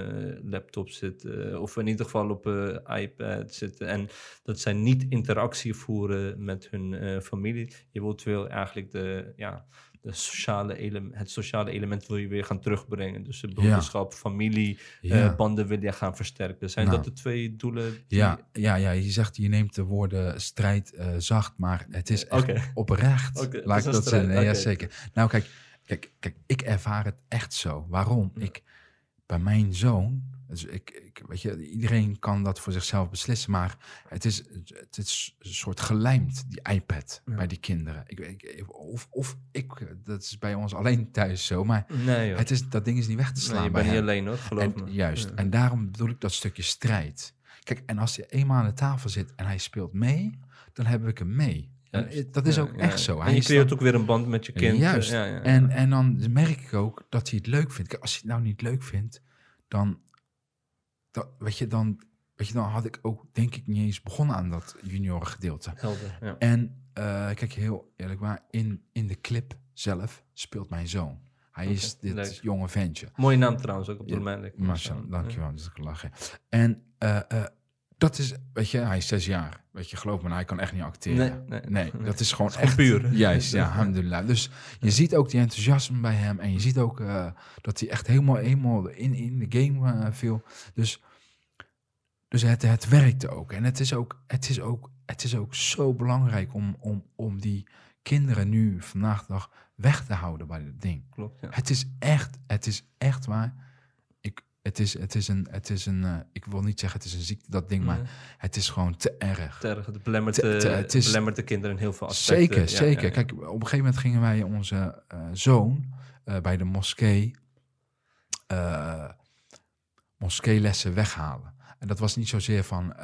Speaker 2: laptop zitten, of in ieder geval op een iPad zitten. En dat zij niet interactie voeren met hun familie. Je wilt wel eigenlijk de, ja, de sociale ele- het sociale element wil je weer gaan terugbrengen. Dus de broederschap, familie,
Speaker 3: Ja.
Speaker 2: eh, banden wil je gaan versterken. Zijn
Speaker 3: Nou.
Speaker 2: dat de twee doelen? die-
Speaker 3: Ja, ja, ja, je zegt, je neemt de woorden strijd eh, zacht, maar het is echt oprecht. Laat ik dat zeggen. Ja, zeker. Nou, kijk, kijk, kijk, ik ervaar het echt zo. Waarom? Ik, bij mijn zoon, dus ik, ik, weet je, iedereen kan dat voor zichzelf beslissen, maar het is, het is een soort gelijmd, die iPad,
Speaker 2: Ja.
Speaker 3: bij die kinderen. Ik, ik, of, of ik, dat is bij ons alleen thuis zo, maar
Speaker 2: Nee,
Speaker 3: het is, dat ding is niet weg te slaan
Speaker 2: nee, je bent niet
Speaker 3: hem.
Speaker 2: alleen hoor, geloof
Speaker 3: En,
Speaker 2: me.
Speaker 3: juist.
Speaker 2: Ja.
Speaker 3: En daarom bedoel ik dat stukje strijd. Kijk, en als hij eenmaal aan de tafel zit en hij speelt mee, dan heb ik hem mee. En
Speaker 2: Juist.
Speaker 3: dat is
Speaker 2: Ja,
Speaker 3: ook
Speaker 2: ja,
Speaker 3: echt zo.
Speaker 2: En
Speaker 3: Hij
Speaker 2: je
Speaker 3: is
Speaker 2: creëert
Speaker 3: dan-
Speaker 2: ook weer een band met je kind.
Speaker 3: Juist.
Speaker 2: Ja.
Speaker 3: En, en dan merk ik ook dat hij het leuk vindt. Als hij het nou niet leuk vindt, dan, dan, weet je, dan, weet je, dan had ik ook, denk ik, niet eens begonnen aan dat junioren gedeelte.
Speaker 2: Helder, ja.
Speaker 3: En eh, kijk, heel eerlijk waar, in, in de clip zelf speelt mijn zoon. Hij is dit
Speaker 2: leuk.
Speaker 3: jonge ventje.
Speaker 2: Mooie naam trouwens, ook op de
Speaker 3: Ja. Mashallah, dankjewel. Dus ik lach. En eh, dat is, weet je, hij is zes jaar. Weet je, geloof me, hij kan echt niet acteren.
Speaker 2: Nee, nee.
Speaker 3: Nee, dat is gewoon
Speaker 2: gewoon
Speaker 3: echt
Speaker 2: puur.
Speaker 3: Juist, ja, alhamdulillah. Dus je ziet ook die enthousiasme bij hem en je ziet ook eh, dat hij echt helemaal, helemaal in, in de game eh, viel. Dus, dus het, het werkte ook. En het is ook, het is ook, het is ook zo belangrijk om, om, om die kinderen nu vandaag de dag weg te houden bij dit ding.
Speaker 2: Klopt, ja.
Speaker 3: Het is echt, het is echt waar. Het is, het is een, het is een, eh, ik wil niet zeggen het is een ziekte, dat ding, maar
Speaker 2: Nee.
Speaker 3: het is gewoon te erg.
Speaker 2: Te erg. Het belemmert,
Speaker 3: Te- te-
Speaker 2: eh,
Speaker 3: het is-
Speaker 2: belemmert de kinderen in heel veel aspecten.
Speaker 3: Zeker,
Speaker 2: Ja,
Speaker 3: zeker.
Speaker 2: ja, ja.
Speaker 3: Kijk, op een gegeven moment gingen wij onze eh, zoon bij de moskee moskeelessen weghalen. En dat was niet zozeer van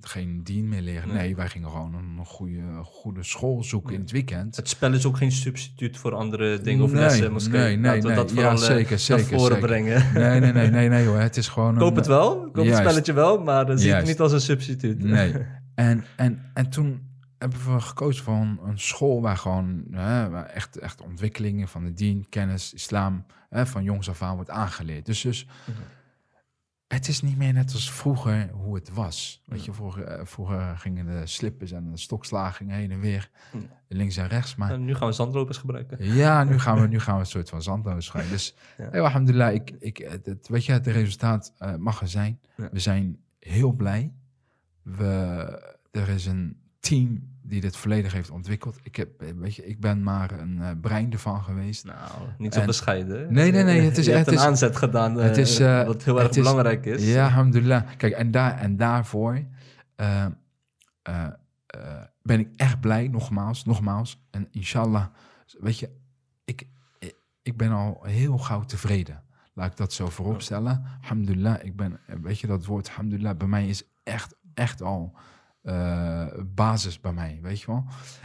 Speaker 3: geen dien meer leren.
Speaker 2: Nee.
Speaker 3: Nee, wij gingen gewoon een goede, goede school zoeken in het weekend.
Speaker 2: Het spel is ook geen substituut voor andere dingen of
Speaker 3: Nee,
Speaker 2: lessen. Moskee.
Speaker 3: nee, nee,
Speaker 2: Laten we
Speaker 3: nee.
Speaker 2: dat
Speaker 3: Ja,
Speaker 2: vooral eh,
Speaker 3: zeker,
Speaker 2: naar
Speaker 3: zeker,
Speaker 2: voren
Speaker 3: zeker.
Speaker 2: brengen.
Speaker 3: Nee, nee, nee, nee, nee hoor. Het is gewoon
Speaker 2: Koop
Speaker 3: een,
Speaker 2: het wel, koop het spelletje wel, maar dan zie het niet als een substituut.
Speaker 3: Nee. En, en, en toen hebben we gekozen voor een, school waar gewoon hè, echt, echt ontwikkelingen van de dien, kennis, islam, hè, van jongs af aan wordt aangeleerd. Dus, dus het is niet meer net als vroeger hoe het was. Weet je, vroeger, eh, vroeger gingen de slippers en de stokslagingen heen en weer, links en rechts. Maar
Speaker 2: En nu gaan we zandropers gebruiken.
Speaker 3: ja, nu gaan we, nu gaan we een soort van zandloos schrijven. Dus
Speaker 2: Ja.
Speaker 3: hey, alhamdulillah, ik, ik, het, weet je, het resultaat eh, mag er zijn.
Speaker 2: Ja.
Speaker 3: We zijn heel blij. We, er is een team die dit volledig heeft ontwikkeld. Ik, heb, eh, weet je, ik ben maar een eh, brein ervan geweest.
Speaker 2: Nou, niet zo
Speaker 3: En-
Speaker 2: bescheiden. hè?
Speaker 3: Nee, nee, nee, het is
Speaker 2: Je hebt een
Speaker 3: het is-
Speaker 2: aanzet gedaan,
Speaker 3: het is, eh,
Speaker 2: wat heel erg belangrijk is.
Speaker 3: Ja, alhamdulillah. Kijk, en, daar, en daarvoor ben ik echt blij, nogmaals, nogmaals. En inshallah, weet je, ik, ik- ben al heel gauw tevreden. Laat ik dat zo voorop stellen. Alhamdulillah, ik ben, weet je, dat woord alhamdulillah bij mij is echt, echt al eh, basis bij mij, weet je wel.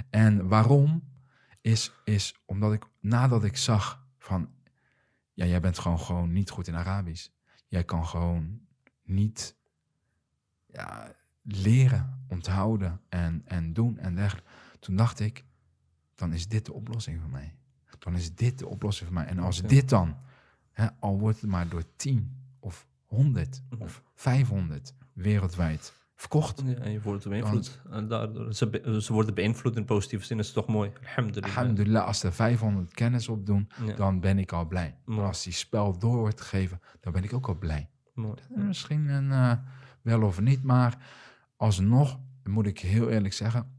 Speaker 3: En waarom? Is, is omdat ik, nadat ik zag van, ja, jij bent gewoon, gewoon niet goed in Arabisch. Jij kan gewoon niet ja, leren, onthouden en, en doen en dergelijke. Toen dacht ik, dan is dit de oplossing voor mij. Dan is dit de oplossing voor mij. En als dit dan, hè, al wordt het maar door 10 of 100
Speaker 2: Mhm.
Speaker 3: of 500 wereldwijd verkocht.
Speaker 2: Ja, en je wordt beïnvloed. En daardoor, ze, ze worden beïnvloed in positieve zin, is toch mooi. Alhamdulillah.
Speaker 3: Alhamdulillah, als er 500 kennis op doen,
Speaker 2: Ja,
Speaker 3: dan ben ik al blij. Maar als die spel door wordt gegeven, dan ben ik ook al blij.
Speaker 2: mooi.
Speaker 3: Misschien een, eh, wel of niet, maar alsnog moet ik heel eerlijk zeggen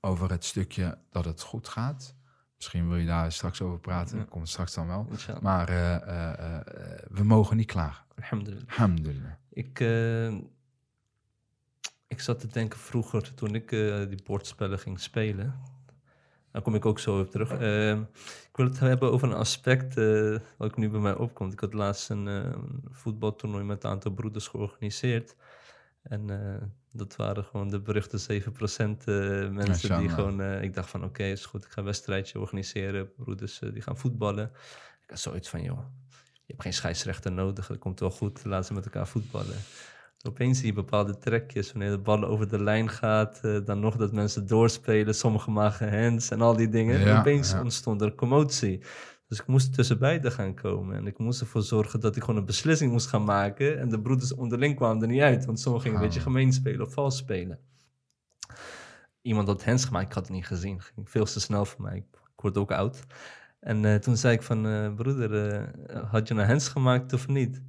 Speaker 3: over het stukje dat het goed gaat. Misschien wil je daar straks over praten,
Speaker 2: Ja.
Speaker 3: komt straks dan wel.
Speaker 2: Inshallah.
Speaker 3: Maar eh, eh, we mogen niet klagen.
Speaker 2: Alhamdulillah.
Speaker 3: Alhamdulillah.
Speaker 2: Ik, ik zat te denken vroeger, toen ik eh, die bordspellen ging spelen. Daar kom ik ook zo op terug. Eh, ik wil het hebben over een aspect eh, wat nu bij mij opkomt. Ik had laatst een eh, voetbaltoernooi met een aantal broeders georganiseerd. En dat waren gewoon de beruchte 7% eh mensen die gewoon... ik dacht van oké, is goed, ik ga een wedstrijdje organiseren. Broeders die gaan voetballen. Ik had zoiets van, joh, je hebt geen scheidsrechter nodig. Dat komt wel goed, laten ze met elkaar voetballen. Opeens zie je bepaalde trekjes, wanneer de ballen over de lijn gaat. eh, dan nog dat mensen doorspelen, sommigen maken hands en al die dingen.
Speaker 3: Ja,
Speaker 2: Opeens
Speaker 3: ja.
Speaker 2: ontstond er commotie. Dus ik moest tussen beiden gaan komen. En ik moest ervoor zorgen dat ik gewoon een beslissing moest gaan maken. En de broeders onderling kwamen er niet uit. Want sommigen gingen een beetje
Speaker 3: Ah.
Speaker 2: gemeen spelen of vals spelen. Iemand had hands gemaakt, ik had het niet gezien. Ging veel te snel voor mij. Ik, word ook oud. En eh, toen zei ik van, eh, broeder, had je nou hands gemaakt of niet?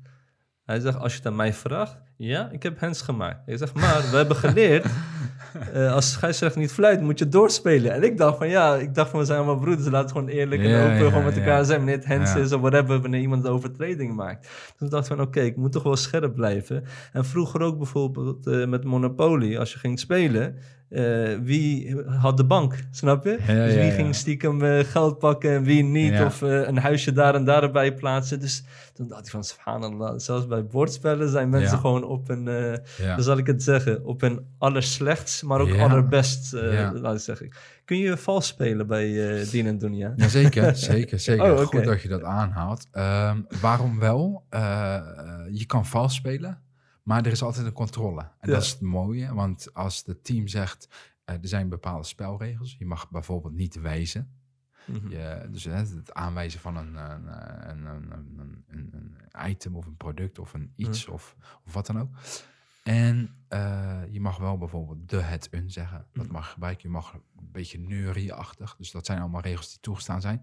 Speaker 2: Hij zegt, als je het aan mij vraagt, ja, ik heb hands gemaakt. Ik zeg, maar we hebben geleerd, eh, als scheidsrechter niet fluit, moet je doorspelen. En ik dacht van, ja, ik dacht van, we zijn allemaal broeders, laten we gewoon eerlijk en open
Speaker 3: ja,
Speaker 2: gewoon met elkaar zijn, wanneer het hands is of whatever, wanneer iemand een overtreding maakt. Toen dacht ik van, oké, ik moet toch wel scherp blijven. En vroeger ook bijvoorbeeld eh, met Monopoly, als je ging spelen, eh, wie had de bank, snap je?
Speaker 3: Ja,
Speaker 2: dus wie
Speaker 3: ja.
Speaker 2: ging stiekem eh, geld pakken en wie niet, of eh, een huisje daar en daarbij plaatsen. Dus toen dacht ik van, subhanallah, zelfs bij bordspellen zijn mensen gewoon op een, hoe zal ik het zeggen, op een allerslechtst, maar ook allerbest, laat ik zeggen. Kun je vals spelen bij eh Dien en Dunia?
Speaker 3: Jazeker, zeker, zeker.
Speaker 2: Oh.
Speaker 3: Goed dat je dat aanhaalt. Ehm, waarom wel? Je kan vals spelen, maar er is altijd een controle. En
Speaker 2: Ja.
Speaker 3: dat is het mooie, want als het team zegt, eh, er zijn bepaalde spelregels. Je mag bijvoorbeeld niet wijzen.
Speaker 2: Mhm.
Speaker 3: Je, dus het aanwijzen van een, een, een, een, item of een product of een iets of, of wat dan ook. En eh, je mag wel bijvoorbeeld de, het, een zeggen. Dat
Speaker 2: Mhm.
Speaker 3: mag gebruiken. Je mag een beetje neurieachtig. Dus dat zijn allemaal regels die toegestaan zijn.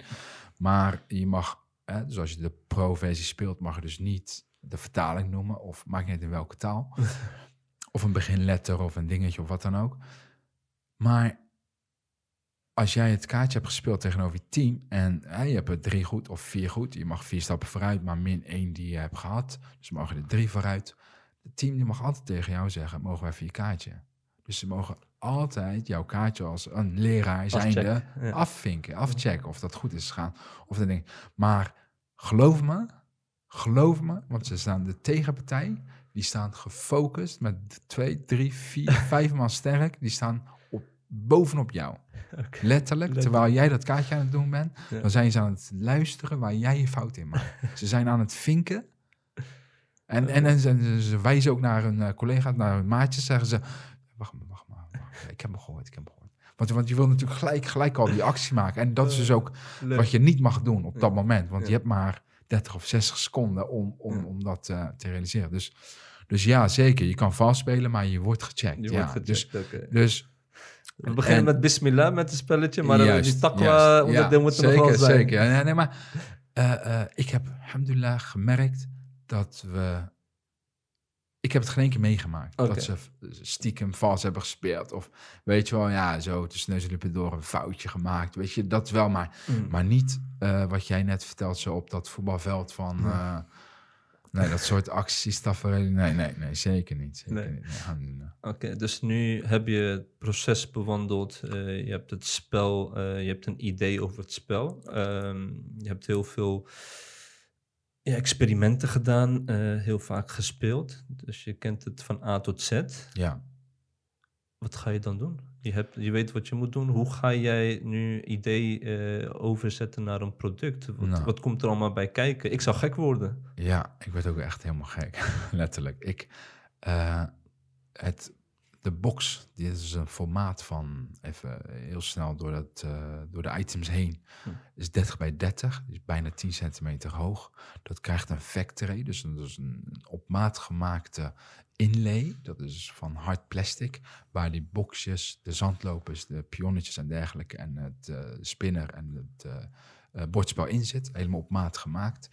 Speaker 3: Maar je mag, hè, dus als je de pro-versie speelt, mag je dus niet de vertaling noemen. Of maakt niet in welke taal. of een beginletter of een dingetje of wat dan ook. Maar als jij het kaartje hebt gespeeld tegenover je team en hè, je hebt er drie goed of vier goed, je mag vier stappen vooruit, maar min één die je hebt gehad, dus mogen er drie vooruit. Het team die mag altijd tegen jou zeggen, mogen wij even je kaartje? Dus ze mogen altijd jouw kaartje als een leraar zijnde afvinken, afchecken of dat goed is gegaan. Of dat ding. Maar geloof me, geloof me, want ze staan de tegenpartij, die staan gefocust met twee, drie, vier, vijf man sterk, die staan op, bovenop jou. Letterlijk, terwijl jij dat kaartje aan het doen bent,
Speaker 2: Ja.
Speaker 3: dan zijn ze aan het luisteren waar jij je fout in maakt. ze zijn aan het vinken. En, en, en ze, ze wijzen ook naar hun eh, collega's, naar hun maatjes, zeggen ze... Wacht maar, wacht maar. wacht. Ik heb hem gehoord, ik heb hem gehoord. Want, want je wil natuurlijk gelijk, gelijk al die actie maken. En dat is dus ook wat je niet mag doen op dat moment. Want je hebt maar 30 of 60 seconden om, om,
Speaker 2: Ja.
Speaker 3: om dat eh, te realiseren. Dus, dus ja, zeker. Je kan vals spelen, maar je wordt gecheckt.
Speaker 2: Je
Speaker 3: ja.
Speaker 2: wordt
Speaker 3: Dus, dus
Speaker 2: We beginnen
Speaker 3: en-
Speaker 2: met Bismillah, met het spelletje, maar
Speaker 3: Juist,
Speaker 2: uh, die takwa onderdeel
Speaker 3: Ja,
Speaker 2: moet er
Speaker 3: zeker,
Speaker 2: nog wel zijn.
Speaker 3: Zeker, ja, nee, maar eh, eh, ik heb, alhamdulillah, gemerkt dat we... Ik heb het geen één keer meegemaakt. Dat ze stiekem vals hebben gespeeld. Of weet je wel, ja, zo tussen neus en lippen door een foutje gemaakt. Weet je, dat wel, maar,
Speaker 2: Mm.
Speaker 3: maar niet eh, wat jij net vertelt, zo op dat voetbalveld van... eh, nee, dat soort acties, tafereelen. Nee, nee, nee, zeker niet. Zeker
Speaker 2: Nee.
Speaker 3: niet. Nee, alhamdulillah.
Speaker 2: Oké, dus nu heb je het proces bewandeld. eh, je hebt het spel, je hebt een idee over het spel. Ehm, je hebt heel veel ja, experimenten gedaan, eh, heel vaak gespeeld. Dus je kent het van A tot Z.
Speaker 3: Ja.
Speaker 2: Wat ga je dan doen? Je, hebt, je weet wat je moet doen. Hoe ga jij nu idee eh, overzetten naar een product? Wat,
Speaker 3: Nou.
Speaker 2: wat komt er allemaal bij kijken? Ik zou gek worden.
Speaker 3: Ja, ik werd ook echt helemaal gek. Letterlijk. Ik, eh, het, de box, dit is een formaat van, even heel snel door, dat, eh, door de items heen,
Speaker 2: Hm.
Speaker 3: is 30 bij 30, dus bijna 10 centimeter hoog. Dat krijgt een factory, dus een, dus een op maat gemaakte inlay. Dat is van hard plastic, waar die boxjes, de zandlopers, de pionnetjes en dergelijke, en het eh, spinner en het eh, bordspel in zit. Helemaal op maat gemaakt.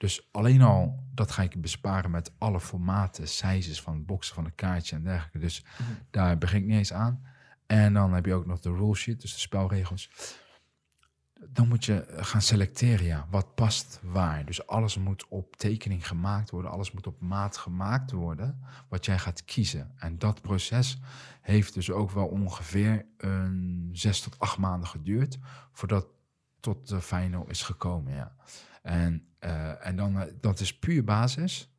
Speaker 3: Dus alleen al, dat ga ik besparen met alle formaten, sizes van het boxen van een kaartje en dergelijke. Dus daar begin ik niet eens aan. En dan heb je ook nog de rule sheet, dus de spelregels. Dan moet je gaan selecteren, ja, wat past waar. Dus alles moet op tekening gemaakt worden, alles moet op maat gemaakt worden, wat jij gaat kiezen. En dat proces heeft dus ook wel ongeveer een zes tot acht maanden geduurd, voordat tot de final is gekomen, ja. En, eh, en dan, eh, dat is puur basis.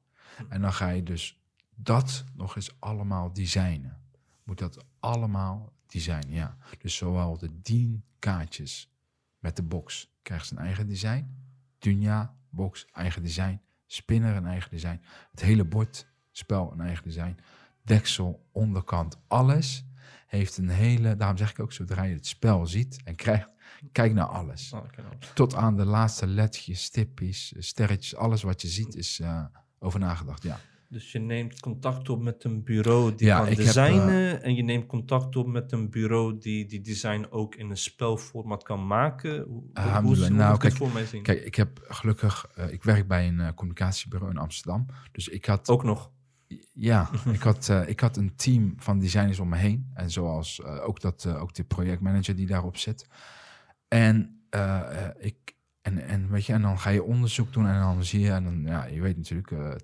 Speaker 3: En dan ga je dus dat nog eens allemaal designen. Moet dat allemaal designen, ja. Dus zowel de 10 kaartjes met de box krijgt zijn eigen design. Dunja, box, eigen design. Spinner, een eigen design. Het hele bord, spel, een eigen design. Deksel, onderkant, alles heeft een hele... Daarom zeg ik ook, zodra je het spel ziet en krijgt, kijk naar alles.
Speaker 2: Oh, nou.
Speaker 3: Tot aan de laatste letjes, stippies, sterretjes, alles wat je ziet is eh, over nagedacht, ja.
Speaker 2: Dus je neemt contact op met een bureau die
Speaker 3: Ja,
Speaker 2: kan
Speaker 3: heb,
Speaker 2: designen. en je neemt contact op met een bureau die die design ook in een spelformat kan maken. Hoe, hoe, hoe,
Speaker 3: Nou, kijk,
Speaker 2: voor mij zien?
Speaker 3: Kijk, ik heb gelukkig, eh, ik werk bij een eh, communicatiebureau in Amsterdam. Dus ik had,
Speaker 2: Ook nog.
Speaker 3: ja, ik had, eh, ik had een team van designers om me heen. En zoals eh, ook, dat, eh, ook de projectmanager die daarop zit. En, eh, eh, ik, en, en, weet je, en dan ga je onderzoek doen en dan zie je, en dan, ja, je weet natuurlijk, eh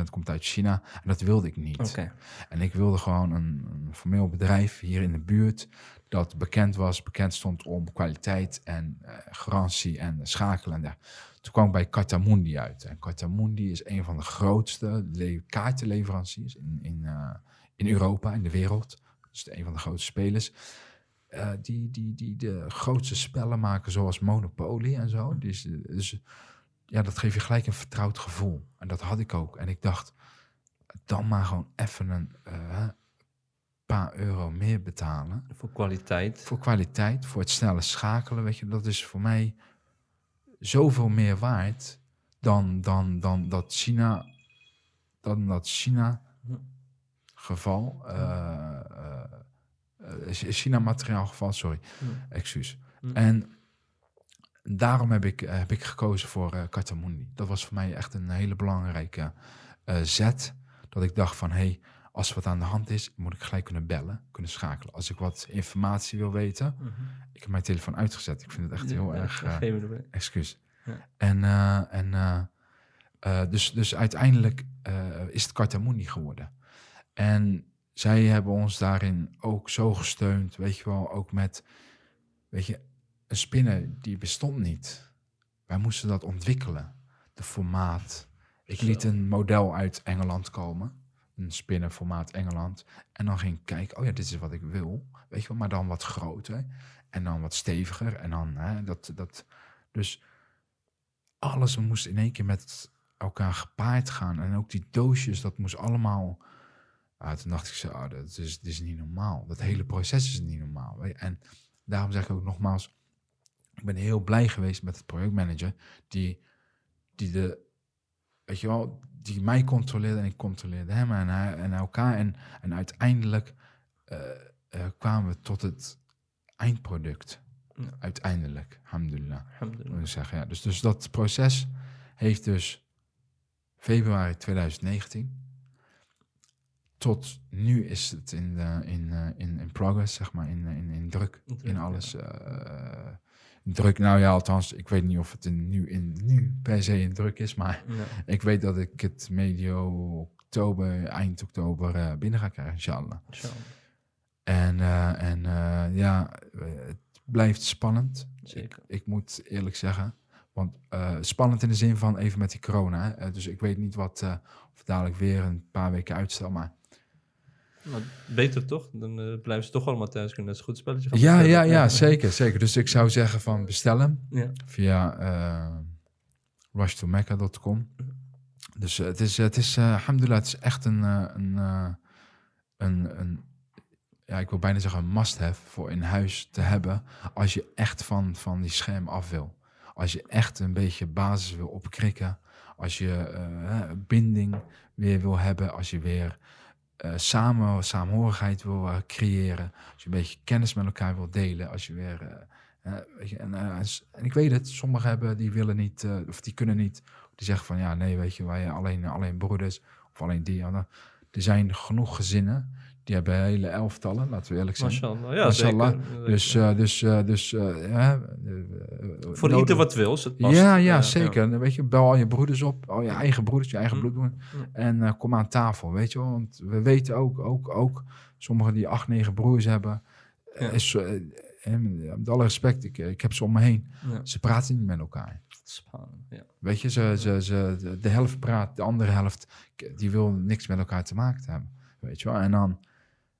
Speaker 3: 80% komt uit China. En dat wilde ik niet. En ik wilde gewoon een, een formeel bedrijf hier in de buurt dat bekend was, bekend stond om kwaliteit en garantie en schakelen. En. Toen kwam ik bij Cartamundi uit. En Cartamundi is een van de grootste le- kaartenleveranciers in, in, in Europa, in de wereld. Dus een van de grootste spelers. Eh, die, die, die de grootste spellen maken, zoals Monopoly en zo. Dus, eh, dus ja, dat geeft je gelijk een vertrouwd gevoel. En dat had ik ook. En ik dacht, dan maar gewoon even een, eh, paar euro meer betalen
Speaker 2: Voor kwaliteit.
Speaker 3: voor kwaliteit, voor het snelle schakelen, weet je, dat is voor mij zoveel meer waard dan, dan, dan dat China, dan dat China
Speaker 2: Hm.
Speaker 3: geval, eh, China materiaal geval, sorry,
Speaker 2: Hm.
Speaker 3: excuus.
Speaker 2: Hm.
Speaker 3: En daarom heb ik, eh, heb ik gekozen voor eh Katamundi. Dat was voor mij echt een hele belangrijke eh, zet. Dat ik dacht van, hé, hey, als wat aan de hand is, moet ik gelijk kunnen bellen, kunnen schakelen. Als ik wat informatie wil weten,
Speaker 2: Mhm.
Speaker 3: ik heb mijn telefoon uitgezet. Ik vind het echt heel
Speaker 2: Ja,
Speaker 3: erg, eh,
Speaker 2: probleem.
Speaker 3: excuus.
Speaker 2: Ja.
Speaker 3: En, eh, en eh, eh, dus, dus uiteindelijk eh, is het Katamundi geworden. En zij hebben ons daarin ook zo gesteund, weet je wel, ook met, weet je, een spinner die bestond niet. Wij moesten dat ontwikkelen, de formaat. Ik liet een model uit Engeland komen, een spinner formaat Engeland. En dan ging ik kijken, oh ja, dit is wat ik wil, weet je wel, maar dan wat groter. En dan wat steviger. En dan, hè, dat, dat, dus alles moest in één keer met elkaar gepaard gaan. En ook die doosjes, dat moest allemaal... Ah, toen dacht ik zo, ah, dat, is, dit is niet normaal. Dat hele proces is niet normaal. En daarom zeg ik ook nogmaals... Ik ben heel blij geweest met het projectmanager... die, die de... Weet je wel, die mij controleerde en ik controleerde hem en, hij, en elkaar. En, en uiteindelijk eh, eh, kwamen we tot het eindproduct.
Speaker 2: Ja.
Speaker 3: Uiteindelijk, alhamdulillah.
Speaker 2: Alhamdulillah.
Speaker 3: Zeggen, ja. Dus, dus dat proces heeft dus februari 2019 tot nu is het in, de, in, eh, in, in progress, zeg maar, in, in, in druk,
Speaker 2: In druk,
Speaker 3: in
Speaker 2: ja.
Speaker 3: alles. eh, druk, nou ja, althans, ik weet niet of het in, nu, in, nu per se in druk is, maar
Speaker 2: Ja.
Speaker 3: ik weet dat ik het medio oktober, eind oktober eh, binnen ga krijgen, inshallah.
Speaker 2: Inshallah.
Speaker 3: En, eh, en eh, ja, eh, het blijft spannend.
Speaker 2: Zeker.
Speaker 3: Ik, ik moet eerlijk zeggen. Want eh, spannend in de zin van even met die corona. Hè? Eh, dus ik weet niet wat, eh, of dadelijk weer een paar weken uitstel. Maar
Speaker 2: Maar beter toch? Dan eh, blijven ze toch allemaal thuis kunnen. Dat is een goed spelletje gaan
Speaker 3: ja, ja, ja, zeker, zeker. Dus ik zou zeggen van bestel hem
Speaker 2: Ja.
Speaker 3: via eh rushtomecca.com. Dus eh, het is, het is alhamdulillah, het is echt een, een, een, een, ja, ik wil bijna zeggen een must-have voor in huis te hebben als je echt van, van die scherm af wil. Als je echt een beetje basis wil opkrikken, als je binding weer wil hebben, als je weer eh, samen, saamhorigheid wil eh, creëren, als je een beetje kennis met elkaar wil delen, als je weer... eh, weet je, en, en ik weet het, sommigen hebben, die willen niet, of die kunnen niet. Die zeggen van, ja, nee, weet je, wij alleen, alleen broeders, of alleen die. Er zijn genoeg gezinnen, die hebben hele elftallen, laten we eerlijk zijn.
Speaker 2: Mashallah. Ja,
Speaker 3: Mashallah.
Speaker 2: zeker.
Speaker 3: Dus, eh, dus, eh, dus ja, eh,
Speaker 2: Voor
Speaker 3: nodig-
Speaker 2: ieder wat wil, het past.
Speaker 3: Ja, ja, zeker. Dan Weet je, bel al je broeders op, al je eigen broeders, je eigen
Speaker 2: Hm.
Speaker 3: bloeddoen.
Speaker 2: Hm.
Speaker 3: En kom aan tafel, weet je wel. Want we weten ook, ook, ook sommigen die acht, negen broers hebben.
Speaker 2: Ja.
Speaker 3: Is, met alle respect, ik, ik heb ze om me heen. Ze praten niet met elkaar.
Speaker 2: Spannend, ja.
Speaker 3: Weet je, ze, ze, ze, de- helft praat, de andere helft, die wil niks met elkaar te maken hebben. Weet je wel, en dan,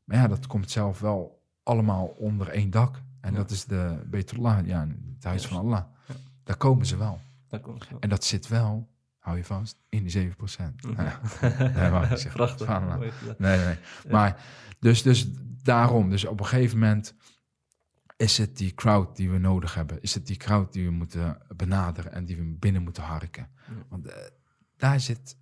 Speaker 3: maar ja, dat komt zelf wel allemaal onder één dak. En
Speaker 2: Ja.
Speaker 3: dat is de Beetullah, ja, het huis van Allah.
Speaker 2: Ja.
Speaker 3: Daar komen ze wel.
Speaker 2: Daar komt het wel.
Speaker 3: En dat zit wel, hou je vast, in die 7%.
Speaker 2: Mhm.
Speaker 3: Nou ja, nee, ik.
Speaker 2: Prachtig.
Speaker 3: Nee, nee. Maar, dus, dus daarom, dus op een gegeven moment is het die crowd die we nodig hebben. Is het die crowd die we moeten benaderen en die we binnen moeten harken. Want eh, daar zit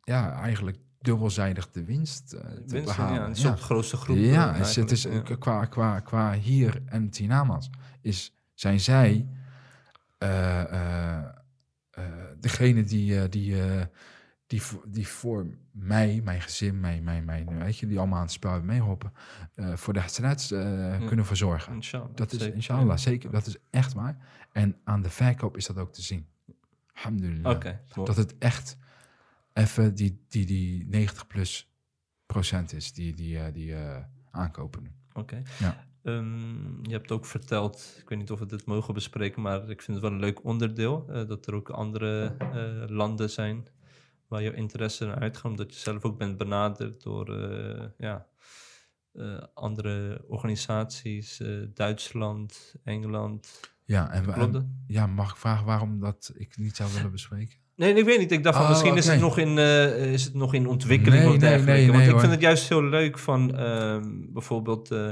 Speaker 3: ja, eigenlijk dubbelzijdig de winst eh, te
Speaker 2: Winst,
Speaker 3: behalen.
Speaker 2: ja, het is de grootste groep.
Speaker 3: Ja,
Speaker 2: eh,
Speaker 3: het is, het is,
Speaker 2: ja.
Speaker 3: qua, qua, qua hier en Tinamas is, zijn zij eh, eh, eh, degene die, eh, die, eh, die, voor- die voor mij, mijn gezin, mijn, mijn, mijn, weet je, die allemaal aan het spel eh, voor de hasanats eh kunnen verzorgen.
Speaker 2: Inshallah.
Speaker 3: Dat is
Speaker 2: zeker.
Speaker 3: inshallah, zeker, dat is echt waar. En aan de verkoop is dat ook te zien. Alhamdulillah. Dat het echt even die, die, die 90 plus procent is die, die, eh, die eh, aankopen.
Speaker 2: Oké.
Speaker 3: Ja.
Speaker 2: Ehm, je hebt ook verteld, ik weet niet of we dit mogen bespreken, maar ik vind het wel een leuk onderdeel, eh, dat er ook andere landen zijn waar jouw interesse naar uitgaat, omdat je zelf ook bent benaderd door ja, andere organisaties, Duitsland, Engeland.
Speaker 3: Ja, en, en- ja, mag ik vragen waarom dat ik niet zou willen bespreken?
Speaker 2: Nee, ik weet niet. Ik dacht van
Speaker 3: Oh,
Speaker 2: misschien is, het nog in, eh, is het nog in ontwikkeling
Speaker 3: Nee,
Speaker 2: of dergelijke.
Speaker 3: nee,
Speaker 2: Want ik
Speaker 3: hoor.
Speaker 2: vind het juist heel leuk van ehm, bijvoorbeeld... eh,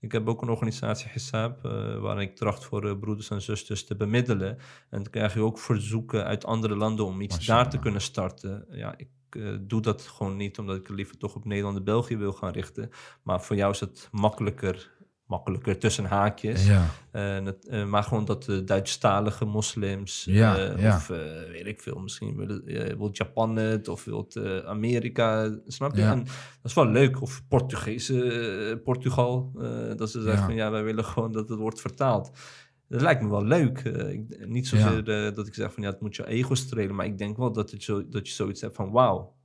Speaker 2: ik heb ook een organisatie Hisab, eh waarin ik tracht voor broeders en zusters te bemiddelen. En dan krijg je ook verzoeken uit andere landen om iets daar te kunnen starten. Ja, ik doe dat gewoon niet, omdat ik liever toch op Nederland en België wil gaan richten. Maar voor jou is het makkelijker, makkelijker tussen haakjes.
Speaker 3: Ja,
Speaker 2: eh, maar gewoon dat de Duitsstalige moslims,
Speaker 3: Ja,
Speaker 2: eh,
Speaker 3: ja.
Speaker 2: of eh, weet ik veel, misschien wil, eh, wil Japan het, of wil het Amerika, snap je?
Speaker 3: Ja.
Speaker 2: En dat is wel leuk. Of Portugese, eh, Portugal, eh, dat ze zeggen
Speaker 3: Ja.
Speaker 2: van ja, wij willen gewoon dat het wordt vertaald. Dat lijkt me wel leuk. Eh, ik, niet zozeer eh, dat ik zeg van ja, het moet je ego strelen, maar ik denk wel dat, het zo, dat je zoiets hebt van wauw.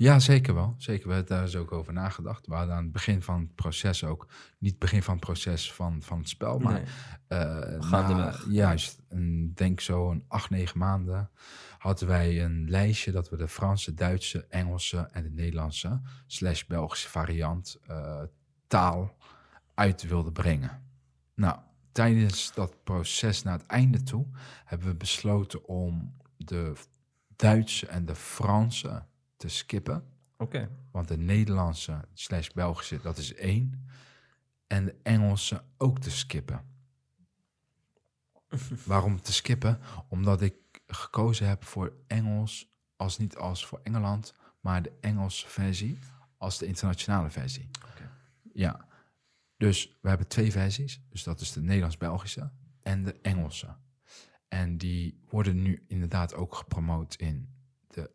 Speaker 3: Ja, zeker wel. Zeker, we hebben daar is ook over nagedacht. We hadden aan het begin van het proces ook, niet het begin van het proces van, van het spel, maar
Speaker 2: Nee.
Speaker 3: na- juist, een, denk zo een acht, negen maanden, hadden wij een lijstje dat we de Franse, Duitse, Engelse en de Nederlandse slash Belgische variant eh, taal uit wilden brengen. Nou, tijdens dat proces naar het einde toe hebben we besloten om de Duitse en de Franse te skippen.
Speaker 2: Oké.
Speaker 3: Want de Nederlandse slash Belgische, dat is één. En de Engelse ook te skippen. Waarom te skippen? Omdat ik gekozen heb voor Engels als niet als voor Engeland, maar de Engelse versie als de internationale versie. Ja, dus we hebben twee versies. Dus dat is de Nederlands-Belgische en de Engelse. En die worden nu inderdaad ook gepromoot in de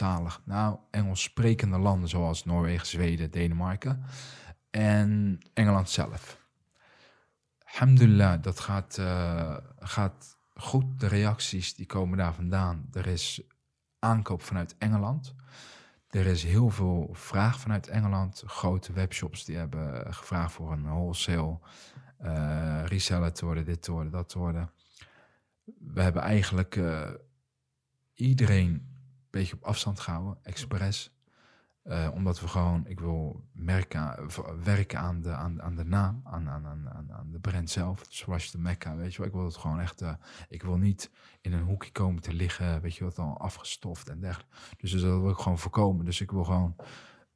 Speaker 3: Engelstalig, nou, Engels sprekende landen zoals Noorwegen, Zweden, Denemarken en Engeland zelf. Alhamdulillah, dat gaat, eh, gaat goed. De reacties die komen daar vandaan. Er is aankoop vanuit Engeland. Er is heel veel vraag vanuit Engeland. Grote webshops die hebben gevraagd voor een wholesale eh, reseller te worden, dit te worden, dat worden. We hebben eigenlijk eh, iedereen een beetje op afstand gehouden, expres. Eh, omdat we gewoon, ik wil merken, werken aan de, aan, aan de naam, aan, aan, aan, aan- de brand zelf. Zoals de Mecca, weet je wel. Ik wil het gewoon echt, eh, ik wil niet in een hoekje komen te liggen, weet je wat, al afgestoft en dergelijke. Dus dat wil ik gewoon voorkomen. Dus ik wil gewoon,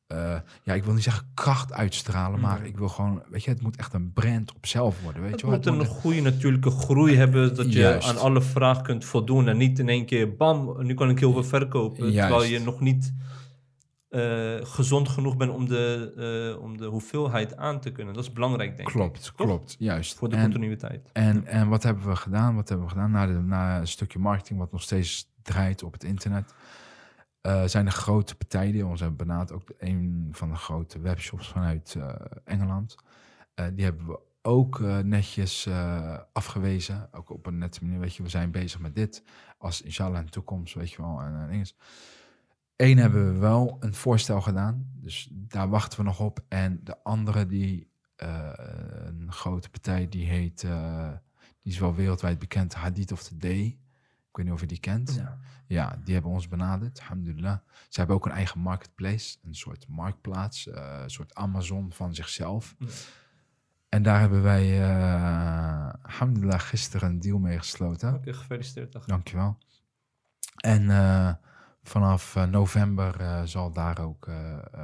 Speaker 3: eh, ja, ik wil niet zeggen kracht uitstralen, maar
Speaker 2: Mhm.
Speaker 3: ik wil gewoon, weet je, het moet echt een brand op zelf worden, weet
Speaker 2: Het
Speaker 3: je
Speaker 2: moet
Speaker 3: Het
Speaker 2: een
Speaker 3: moet-
Speaker 2: goede natuurlijke groei hebben, dat je aan alle vraag kunt voldoen. En niet in één keer, bam, nu kan ik heel veel verkopen. Terwijl je nog niet eh, gezond genoeg bent om de, eh, om de hoeveelheid aan te kunnen. Dat is belangrijk, denk ik.
Speaker 3: Klopt, klopt, juist.
Speaker 2: Voor de
Speaker 3: En-
Speaker 2: continuïteit.
Speaker 3: En, en wat hebben we gedaan? Wat hebben we gedaan na, de, na een stukje marketing, wat nog steeds draait op het internet? Eh, zijn er grote partijen die ons hebben benaderd. Ook een van de grote webshops vanuit eh, Engeland. Eh, die hebben we ook netjes afgewezen. Ook op een nette manier. Weet je, we zijn bezig met dit. Als inshallah in de toekomst, weet je wel. En, en. Eén hebben we wel een voorstel gedaan. Dus daar wachten we nog op. En de andere, die een grote partij, die heet, die is wel wereldwijd bekend, Hadith of the Day. Ik weet niet of je die kent.
Speaker 2: Ja.
Speaker 3: Ja, die hebben ons benaderd, alhamdulillah. Ze hebben ook een eigen marketplace, een soort marktplaats, eh, een soort Amazon van zichzelf.
Speaker 2: Ja.
Speaker 3: En daar hebben wij, eh alhamdulillah, gisteren een deal mee gesloten.
Speaker 2: Oké, gefeliciteerd. dag.
Speaker 3: Dankjewel. En eh, vanaf november zal daar ook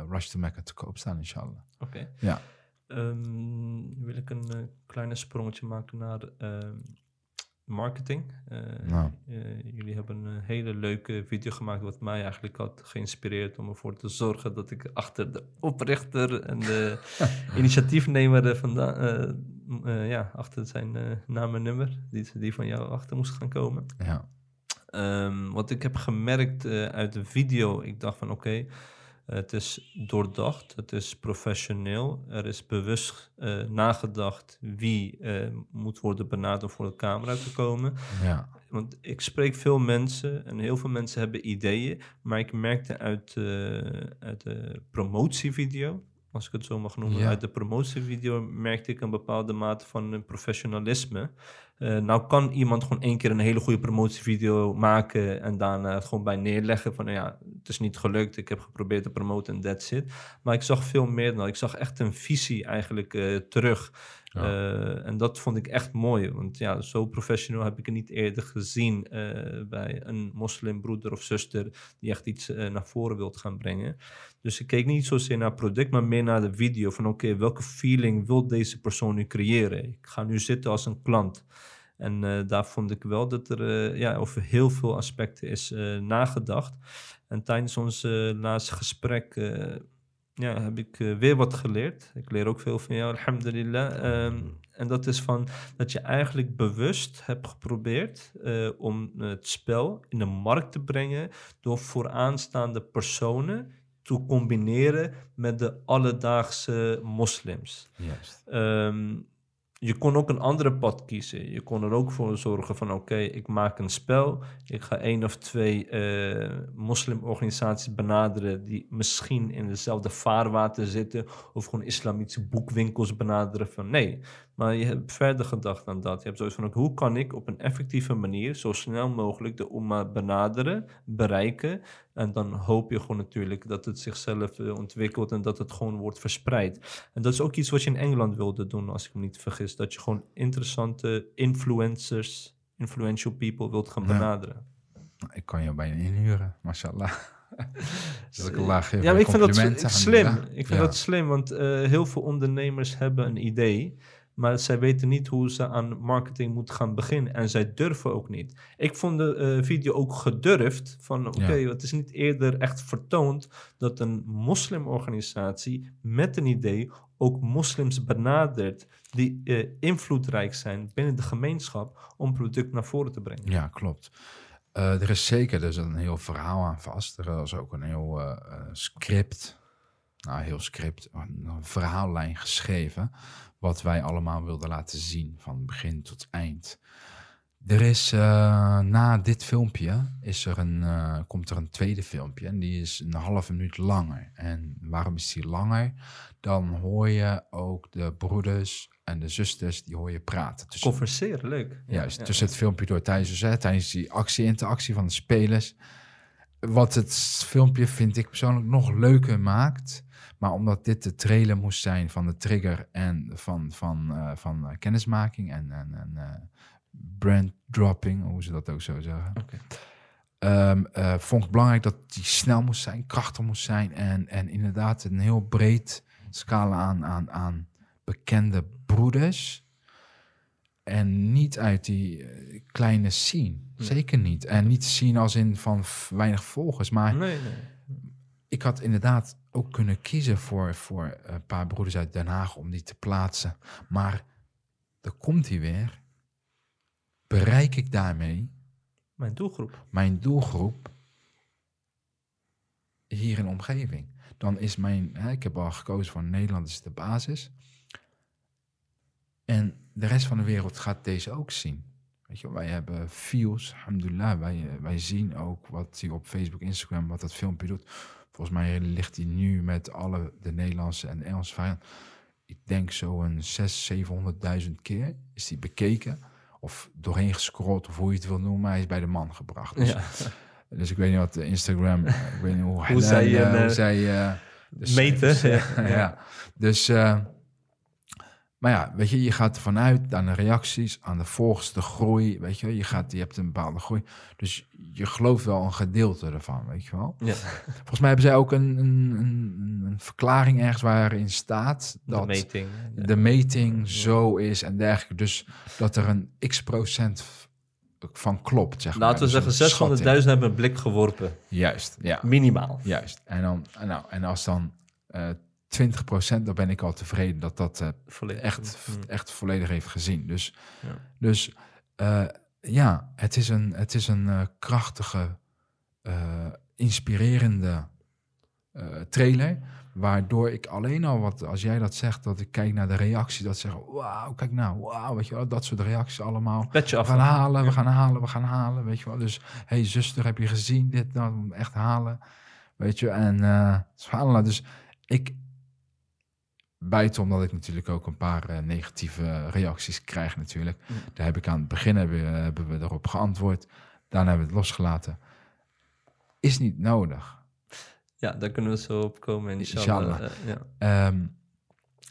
Speaker 3: Rush to Mecca te koop staan, inshallah.
Speaker 2: Oké.
Speaker 3: Ja.
Speaker 2: Ehm, wil ik een kleine sprongetje maken naar ehm, marketing. Eh,
Speaker 3: Nou.
Speaker 2: eh, jullie hebben een hele leuke video gemaakt, wat mij eigenlijk had geïnspireerd om ervoor te zorgen dat ik achter de oprichter en de initiatiefnemer eh, vandaan, eh, eh, ja, achter zijn eh, naam en nummer, die, die van jou achter moest gaan komen.
Speaker 3: Ja,
Speaker 2: Ehm, wat ik heb gemerkt eh, uit de video, ik dacht van oké, het is doordacht, het is professioneel, er is bewust eh, nagedacht wie eh, moet worden benaderd om voor de camera te komen.
Speaker 3: ja,
Speaker 2: Want ik spreek veel mensen en heel veel mensen hebben ideeën, maar ik merkte uit, eh, uit de promotievideo, als ik het zo mag noemen,
Speaker 3: Ja.
Speaker 2: uit de promotievideo merkte ik een bepaalde mate van professionalisme. Eh, nou kan iemand gewoon één keer een hele goede promotievideo maken en daarna het gewoon bij neerleggen van nou ja, het is niet gelukt, ik heb geprobeerd te promoten en that's it. Maar ik zag veel meer dan, ik zag echt een visie eigenlijk eh, terug.
Speaker 3: Ja.
Speaker 2: Eh, en dat vond ik echt mooi, want ja, zo professioneel heb ik het niet eerder gezien bij een moslimbroeder of zuster die echt iets naar voren wilt gaan brengen. Dus ik keek niet zozeer naar het product, maar meer naar de video van oké, welke feeling wil deze persoon nu creëren? Ik ga nu zitten als een klant. En eh, daar vond ik wel dat er eh, ja, over heel veel aspecten is eh, nagedacht. En tijdens ons laatste gesprek ja, heb ik weer wat geleerd. Ik leer ook veel van jou, alhamdulillah. Ehm, en dat is van dat je eigenlijk bewust hebt geprobeerd om het spel in de markt te brengen door vooraanstaande personen te combineren met de alledaagse moslims.
Speaker 3: Juist.
Speaker 2: Ehm, je kon ook een andere pad kiezen. Je kon er ook voor zorgen van oké, ik maak een spel. Ik ga één of twee eh, moslimorganisaties benaderen die misschien in dezelfde vaarwater zitten. Of gewoon islamitische boekwinkels benaderen van nee. Maar je hebt verder gedacht dan dat. Je hebt zoiets van hoe kan ik op een effectieve manier zo snel mogelijk de Umma benaderen, bereiken. En dan hoop je gewoon natuurlijk dat het zichzelf eh, ontwikkelt en dat het gewoon wordt verspreid. En dat is ook iets wat je in Engeland wilde doen, als ik me niet vergis. Dat je gewoon interessante influencers, influential people wilt gaan benaderen.
Speaker 3: Ik kan je bijna inhuren, mashallah. Een laag?
Speaker 2: Ja, maar ik vind dat slim. Ik vind
Speaker 3: Ja.
Speaker 2: dat slim, want eh, heel veel ondernemers hebben een idee, maar zij weten niet hoe ze aan marketing moeten gaan beginnen. En zij durven ook niet. Ik vond de eh, video ook gedurfd van, oké,
Speaker 3: Ja.
Speaker 2: het is niet eerder echt vertoond dat een moslimorganisatie met een idee ook moslims benadert die eh, invloedrijk zijn binnen de gemeenschap om product naar voren te brengen.
Speaker 3: Ja, klopt. Eh, er is zeker dus een heel verhaal aan vast. Er is ook een heel script, nou heel script, een, verhaallijn geschreven. Wat wij allemaal wilden laten zien van begin tot eind. Er is eh, na dit filmpje is er een, eh, komt er een tweede filmpje en die is een halve minuut langer. En waarom is die langer? Dan hoor je ook de broeders en de zusters, die hoor je praten.
Speaker 2: Converseren, leuk.
Speaker 3: Juist,
Speaker 2: ja.
Speaker 3: tussen het filmpje door tijdens, dus, hè, tijdens die actie-interactie van de spelers. Wat het filmpje vind ik persoonlijk nog leuker maakt. Maar omdat dit de trailer moest zijn van de trigger en van, van, eh, van eh, kennismaking en, en, en eh, brand dropping, hoe ze dat ook zo zeggen. Ehm, eh, vond ik belangrijk dat die snel moest zijn, krachtig moest zijn en, en inderdaad een heel breed scala aan, aan, aan bekende broeders. En niet uit die kleine scene.
Speaker 2: Nee.
Speaker 3: Zeker niet. En niet zien als in van weinig volgers. Maar
Speaker 2: Nee, nee.
Speaker 3: ik had inderdaad ook kunnen kiezen voor, voor een paar broeders uit Den Haag om die te plaatsen. Maar er komt hij weer. Bereik ik daarmee
Speaker 2: Mijn doelgroep.
Speaker 3: mijn doelgroep hier in de omgeving. Dan is mijn, hè, ik heb al gekozen voor Nederland is de basis. En de rest van de wereld gaat deze ook zien. Weet je, wij hebben views, alhamdulillah. Wij, eh, wij zien ook wat hij op Facebook, Instagram, wat dat filmpje doet. Volgens mij ligt hij nu met alle de Nederlandse en Engelse variant. Ik denk zo'n 600.000, 700.000 keer is die bekeken. Of doorheen gescrolld, of hoe je het wil noemen. Hij is bij de man gebracht. Dus,
Speaker 2: Ja.
Speaker 3: dus ik weet niet wat Instagram, eh, ik weet niet hoe,
Speaker 2: Hoe zij,
Speaker 3: eh,
Speaker 2: eh,
Speaker 3: hoe zij eh, de
Speaker 2: meten,
Speaker 3: cijfers,
Speaker 2: ja.
Speaker 3: eh, ja. Dus, maar ja, weet je, je gaat ervan uit aan de reacties, aan de volgers, de groei, weet je, je gaat, je hebt een bepaalde groei, dus je gelooft wel een gedeelte ervan, weet je wel.
Speaker 2: Ja.
Speaker 3: Volgens mij hebben zij ook een, een, een, een verklaring ergens waarin staat
Speaker 2: De
Speaker 3: dat
Speaker 2: meting. Ja.
Speaker 3: de meting zo is en dergelijke, dus dat er een x procent van klopt, zeg maar.
Speaker 2: Laten we
Speaker 3: Dus
Speaker 2: zeggen, 600.000
Speaker 3: schatting.
Speaker 2: hebben een blik geworpen.
Speaker 3: Juist, ja.
Speaker 2: Minimaal.
Speaker 3: Juist. En, dan, nou, en als dan eh 20%, dan ben ik al tevreden dat dat eh,
Speaker 2: Volledig.
Speaker 3: echt,
Speaker 2: Mm.
Speaker 3: echt volledig heeft gezien. Dus,
Speaker 2: Ja.
Speaker 3: dus eh, ja, het is een, het is een eh, krachtige, inspirerende trailer. Waardoor ik alleen al wat, als jij dat zegt, dat ik kijk naar de reactie, dat zeggen, wauw, kijk nou, wauw, weet je wel, dat soort reacties allemaal.
Speaker 2: Petje
Speaker 3: We
Speaker 2: af.
Speaker 3: gaan halen, we gaan halen, we gaan halen, weet je wel. Dus, hey zuster, heb je gezien dit? Nou, echt halen, weet je. En subhanallah, dus ik, buiten omdat ik natuurlijk ook een paar eh, negatieve reacties krijg natuurlijk.
Speaker 2: Mm.
Speaker 3: Daar heb ik aan het begin hebben, hebben we erop geantwoord. Daarna hebben we het losgelaten. Is niet nodig.
Speaker 2: Ja, daar kunnen we zo op komen. Inshallah. Eh, ja.
Speaker 3: Ehm,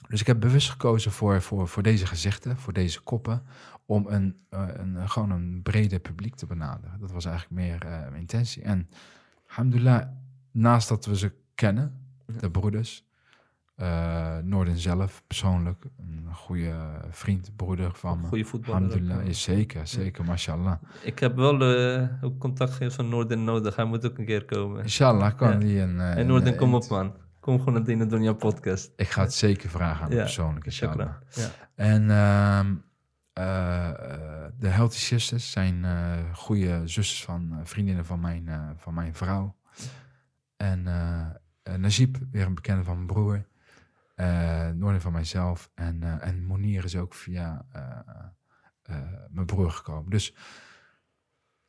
Speaker 3: dus ik heb bewust gekozen voor, voor, voor deze gezichten, voor deze koppen, om een, eh, een, eh, gewoon een breder publiek te benaderen. Dat was eigenlijk meer eh, mijn intentie. En alhamdulillah, naast dat we ze kennen, de broeders, eh Noorden zelf persoonlijk, een goede vriend, broeder van me.
Speaker 2: Goede voetballer. ja.
Speaker 3: is zeker, zeker, mashallah.
Speaker 2: Ik heb wel eh, ook contact gegeven van Noorden nodig. Hij moet ook een keer komen.
Speaker 3: Inshallah kan
Speaker 2: Ja.
Speaker 3: die een... eh,
Speaker 2: En Noorden, kom op man. Kom gewoon naar Dina podcast.
Speaker 3: Ik ga het zeker vragen aan
Speaker 2: Ja,
Speaker 3: persoonlijk, inshallah.
Speaker 2: Ja.
Speaker 3: En ehm, eh, eh, de Healthy Sisters zijn goede zusters van vriendinnen van mijn, van mijn vrouw. En Najib, weer een bekende van mijn broer. Eh Noorden van mijzelf. En, eh en Monier is ook via eh, mijn broer gekomen. Dus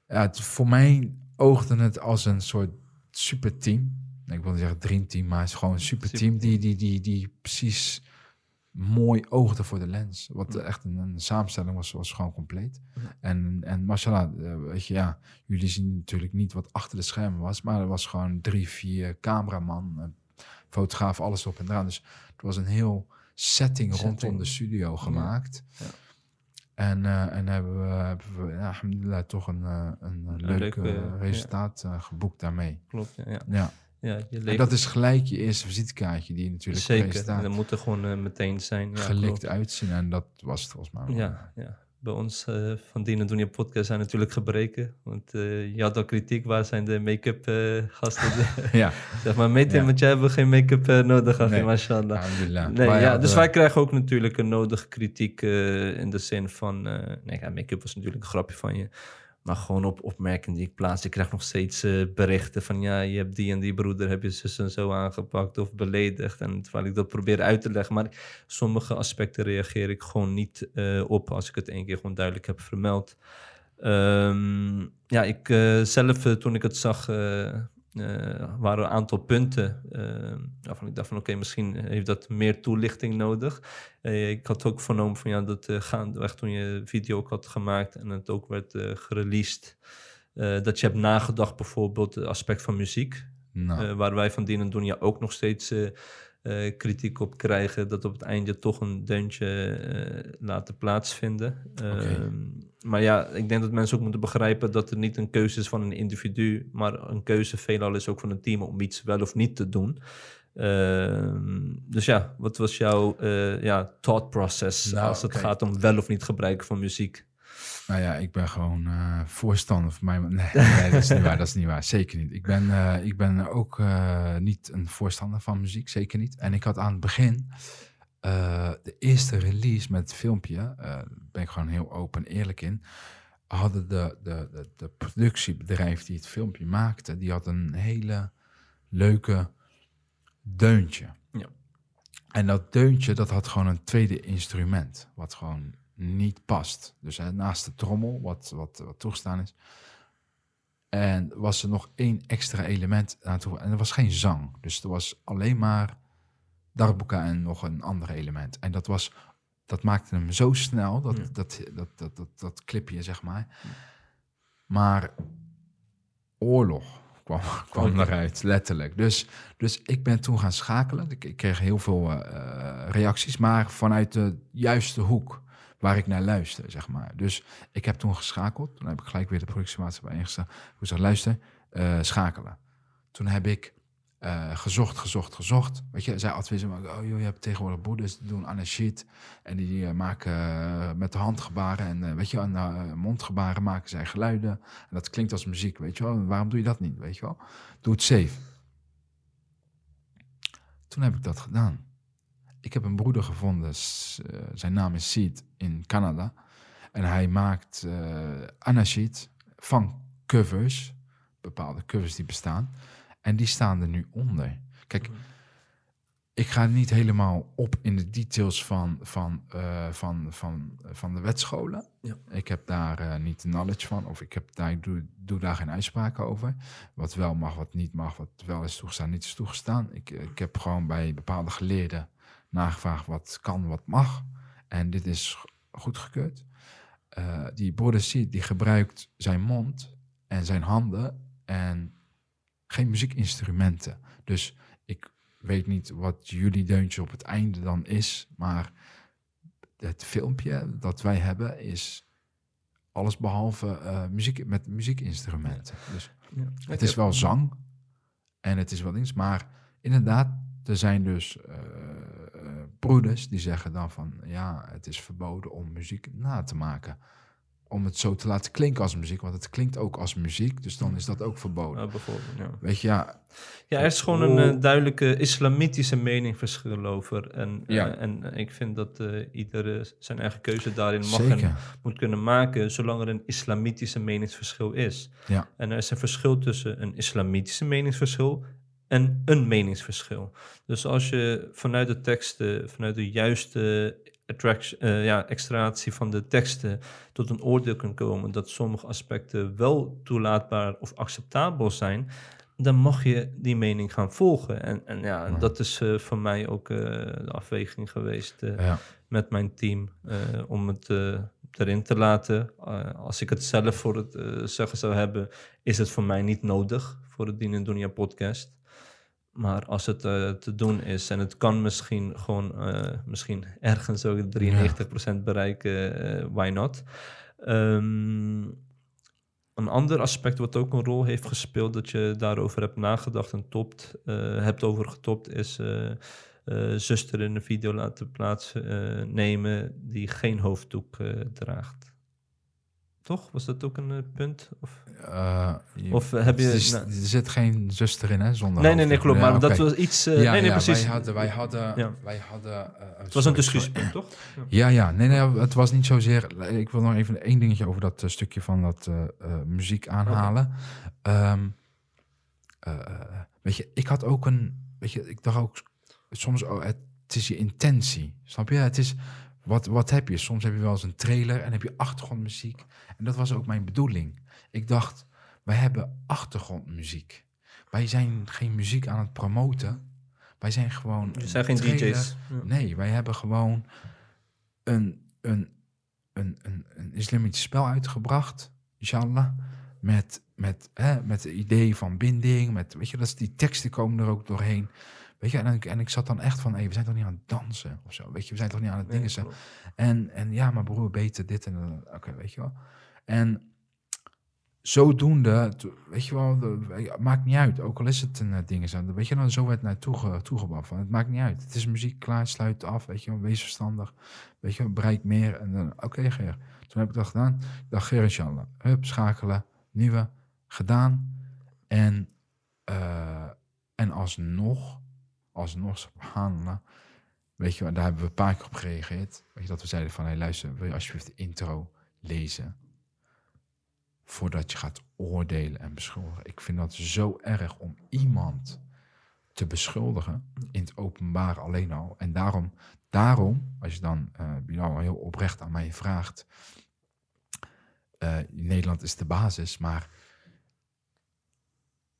Speaker 3: ja, het, voor mij oogde het als een soort superteam. Ik wil niet zeggen dreamteam, maar het is gewoon een superteam die, die, die, die precies mooi oogde voor de lens. Wat echt een, een samenstelling was, was gewoon compleet. En, en mashallah, weet je, ja, jullie zien natuurlijk niet wat achter de schermen was, maar er was gewoon drie, vier cameraman, fotograaf, alles op en eraan. Dus het was een heel setting, rondom de studio gemaakt.
Speaker 2: Ja.
Speaker 3: En, eh, en hebben we, hebben we ja, alhamdulillah, toch een, eh, een, eh, leuk
Speaker 2: leuk,
Speaker 3: resultaat geboekt daarmee.
Speaker 2: Klopt, ja. ja.
Speaker 3: Ja.
Speaker 2: ja je
Speaker 3: En dat is gelijk je eerste visitekaartje die je natuurlijk
Speaker 2: zeker. En dat moet er gewoon meteen zijn. Ja,
Speaker 3: gelikt
Speaker 2: klopt.
Speaker 3: uitzien. En dat was het volgens mij. wel.
Speaker 2: Ja, ja. Bij ons eh, van Dina Donja podcast zijn natuurlijk gebreken. Want eh, je had al kritiek. Waar zijn de make-up eh, gasten?
Speaker 3: ja.
Speaker 2: zeg maar, Metin,
Speaker 3: Ja.
Speaker 2: want jij hebben we geen make-up nodig
Speaker 3: Nee.
Speaker 2: mashallah. Nee,
Speaker 3: Maar
Speaker 2: ja, dus wij krijgen ook natuurlijk een nodige kritiek in de zin van... nee, ja, make-up was natuurlijk een grapje van je. Maar gewoon op opmerkingen die ik plaats. Ik krijg nog steeds eh, berichten van... ja, je hebt die en die broeder, heb je zus en zo aangepakt of beledigd. En terwijl ik dat probeer uit te leggen. Maar sommige aspecten reageer ik gewoon niet eh, op... als ik het één keer gewoon duidelijk heb vermeld. Ehm, ja, ik eh, zelf, toen ik het zag... eh, waren een aantal punten eh, waarvan ik dacht van oké, misschien heeft dat meer toelichting nodig. Eh, ik had ook vernomen van ja, dat gaandeweg toen je video ook had gemaakt en het ook werd gereleased, dat je hebt nagedacht bijvoorbeeld het aspect van muziek,
Speaker 3: Nou,
Speaker 2: waar wij van Dien en Donja ook nog steeds kritiek op krijgen, dat op het einde toch een deuntje eh, laten plaatsvinden. Ehm, maar ja, ik denk dat mensen ook moeten begrijpen dat het niet een keuze is van een individu, maar een keuze veelal is ook van een team om iets wel of niet te doen. Ehm, dus ja, wat was jouw eh, ja, thought process
Speaker 3: Nou,
Speaker 2: als het
Speaker 3: kijk.
Speaker 2: gaat om wel of niet gebruiken van muziek?
Speaker 3: nou ja, ik ben gewoon eh, voorstander van mij. Nee, nee, dat is niet waar. Dat is niet waar. Zeker niet. Ik ben, eh, ik ben ook niet een voorstander van muziek. Zeker niet. En ik had aan het begin eh, de eerste release met het filmpje. eh, Daar ben ik gewoon heel open en eerlijk in. Hadden de, de, de, de productiebedrijf die het filmpje maakte, die had een hele leuke deuntje.
Speaker 2: Ja.
Speaker 3: En dat deuntje, dat had gewoon een tweede instrument, wat gewoon niet past. Dus hè, naast de trommel, wat, wat, wat toegestaan is. En was er nog één extra element aan toe. En er was geen zang. Dus er was alleen maar darbuka en nog een ander element. En dat was, dat maakte hem zo snel, dat,
Speaker 2: Ja.
Speaker 3: dat, dat, dat, dat, dat clipje, zeg maar. Maar oorlog kwam, kwam
Speaker 2: Oké.
Speaker 3: eruit, letterlijk. Dus, dus ik ben toen gaan schakelen. Ik, ik kreeg heel veel eh, reacties, maar vanuit de juiste hoek waar ik naar luister, zeg maar. Dus ik heb toen geschakeld. Toen heb ik gelijk weer de productiemaatschappij ingesteld. Ik zei, luister, eh, schakelen. Toen heb ik eh, gezocht, gezocht, gezocht. Weet je, zij adviseer me, oh joh, je hebt tegenwoordig boeddhis die doen anashit. En die eh, maken eh, met de handgebaren en weet je, de mondgebaren maken zij geluiden. En dat klinkt als muziek, weet je wel. Waarom doe je dat niet, weet je wel? Doe het safe. Toen heb ik dat gedaan. Ik heb een broeder gevonden, zijn naam is Seed in Canada. En hij maakt anashit van covers, bepaalde covers die bestaan. En die staan er nu onder. Kijk, ik ga niet helemaal op in de details van, van, eh, van, van, van de wetscholen.
Speaker 2: Ja.
Speaker 3: Ik heb daar eh, niet de knowledge van, of ik, heb daar, ik doe, doe daar geen uitspraken over. Wat wel mag, wat niet mag, wat wel is toegestaan, niet is toegestaan. Ik, ik heb gewoon bij bepaalde geleerden nagevraagd wat kan, wat mag. En dit is goedgekeurd. Eh, die broeder Sid, die gebruikt zijn mond en zijn handen en geen muziekinstrumenten. Dus ik weet niet wat jullie deuntje op het einde dan is, maar het filmpje dat wij hebben is alles behalve eh, muziek met muziekinstrumenten. Dus
Speaker 2: Ja.
Speaker 3: het is wel zang en het is wel iets, maar inderdaad, er zijn dus eh, eh, broeders die zeggen dan van ja, het is verboden om muziek na te maken. Om het zo te laten klinken als muziek, want het klinkt ook als muziek, dus dan is dat ook verboden.
Speaker 2: Ja, bijvoorbeeld, ja.
Speaker 3: Weet je, ja,
Speaker 2: Ja, er is gewoon een eh, duidelijke islamitische meningsverschil over. En, eh,
Speaker 3: Ja.
Speaker 2: en ik vind dat eh iedereen zijn eigen keuze daarin mag en moet kunnen maken, zolang er een islamitische meningsverschil is.
Speaker 3: Ja.
Speaker 2: En er is een verschil tussen een islamitische meningsverschil en een meningsverschil. Dus als je vanuit de teksten, vanuit de juiste eh, ja, extractie van de teksten tot een oordeel kunt komen dat sommige aspecten wel toelaatbaar of acceptabel zijn, dan mag je die mening gaan volgen. En, en ja,
Speaker 3: Ja.
Speaker 2: dat is eh, voor mij ook eh, de afweging geweest
Speaker 3: Ja,
Speaker 2: met mijn team om het erin te laten. Als ik het zelf voor het zeggen zou hebben, is het voor mij niet nodig voor het Dien en Dunia podcast. Maar als het eh, te doen is en het kan misschien gewoon eh, misschien ergens ook 93% bereiken, eh, why not? Ehm, een ander aspect wat ook een rol heeft gespeeld, dat je daarover hebt nagedacht en topt, hebt over getopt, is zuster in een video laten plaatsnemen die geen hoofddoek draagt. Toch? Was dat ook een eh, punt? Of,
Speaker 3: je-
Speaker 2: of eh, heb je...
Speaker 3: er, is-
Speaker 2: nou-
Speaker 3: er zit geen zuster in, hè, zonder
Speaker 2: nee, nee, nee, klopt.
Speaker 3: Ja,
Speaker 2: Maar dat was iets... eh,
Speaker 3: ja,
Speaker 2: nee, nee,
Speaker 3: ja,
Speaker 2: precies.
Speaker 3: Wij hadden, wij hadden, wij hadden
Speaker 2: het was een
Speaker 3: sorry,
Speaker 2: discussiepunt, toch? Ja.
Speaker 3: Ja. Nee, nee, het was niet zozeer... Ik wil nog even één dingetje over dat stukje van dat muziek aanhalen. Ehm, eh, weet je, ik had ook een... Weet je, ik dacht ook soms... Oh, het is je intentie, snap je? Het is... Wat, wat heb je? Soms heb je wel eens een trailer en heb je achtergrondmuziek. En dat was ook mijn bedoeling. Ik dacht, wij hebben achtergrondmuziek. Wij zijn geen muziek aan het promoten. Wij zijn gewoon... Een
Speaker 2: zijn geen
Speaker 3: trailer.
Speaker 2: DJ's.
Speaker 3: Nee, wij hebben gewoon een, een, een, een, een islamitisch spel uitgebracht, inshallah. Met, met, hè, met het idee van binding, met, weet je, dat is, die teksten komen er ook doorheen. Weet je, en ik, en ik zat dan echt van, hey, we zijn toch niet aan het dansen of zo, weet je, we zijn toch niet aan het
Speaker 2: Nee,
Speaker 3: dingen. En, en ja, maar broer, beter dit en dat. Oké, weet je wel. En zodoende, weet je wel, de, maakt niet uit. Ook al is het een uh, ding, zo, weet je dan, zo werd naar toe toegebracht. Van, het maakt niet uit. Het is muziek, klaar, sluit af, weet je wel, wees verstandig. Weet je wel, bereik meer. En dan, oké, Ger. Toen heb ik dat gedaan. Ik dacht, Ger, inshallah. Hup, schakelen, nieuwe, gedaan. En, eh, en alsnog, alsnog, subhanallah, Weet je, daar hebben we een paar keer op gereageerd. Weet je, dat we zeiden van, hé luister, wil je alsjeblieft de intro lezen? Voordat je gaat oordelen en beschuldigen. Ik vind dat zo erg om iemand te beschuldigen in het openbaar alleen al. En daarom, daarom als je dan uh, heel oprecht aan mij vraagt, uh, Nederland is de basis, maar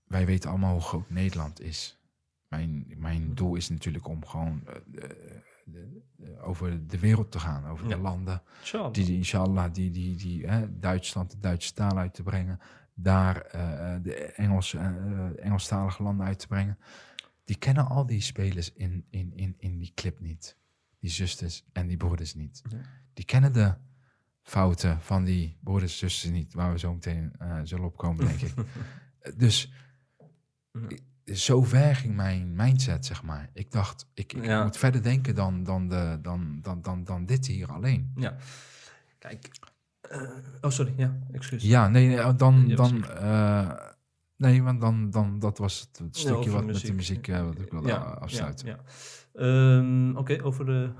Speaker 3: wij weten allemaal hoe groot Nederland is. Mijn, mijn doel is natuurlijk om gewoon uh, de, de, over de wereld te gaan, over ja. de landen.
Speaker 2: Inshallah.
Speaker 3: Die, die, inshallah, die, die, die hè, Duitsland, de Duitse taal uit te brengen. Daar uh, de Engelse, uh, Engelstalige landen uit te brengen. Die kennen al die spelers in, in, in, in die clip niet. Die zusters en die broeders niet. Ja. Die kennen de fouten van die broeders en zusters niet. Waar we zo meteen zullen opkomen, denk ik. Dus zo ver ging mijn mindset, zeg maar. Ik dacht, ik, ik ja. moet verder denken dan, dan, de, dan, dan, dan, dan dit hier alleen.
Speaker 2: Ja. Kijk. Uh, oh, sorry. Ja, excuus.
Speaker 3: Ja, nee, nee dan... dan uh, nee, want dan, dan... Dat was het, het stukje ja, wat muziek. met de muziek uh, wat ik wilde ja, afsluiten.
Speaker 2: Ja, ja. Um, Oké, okay, over de...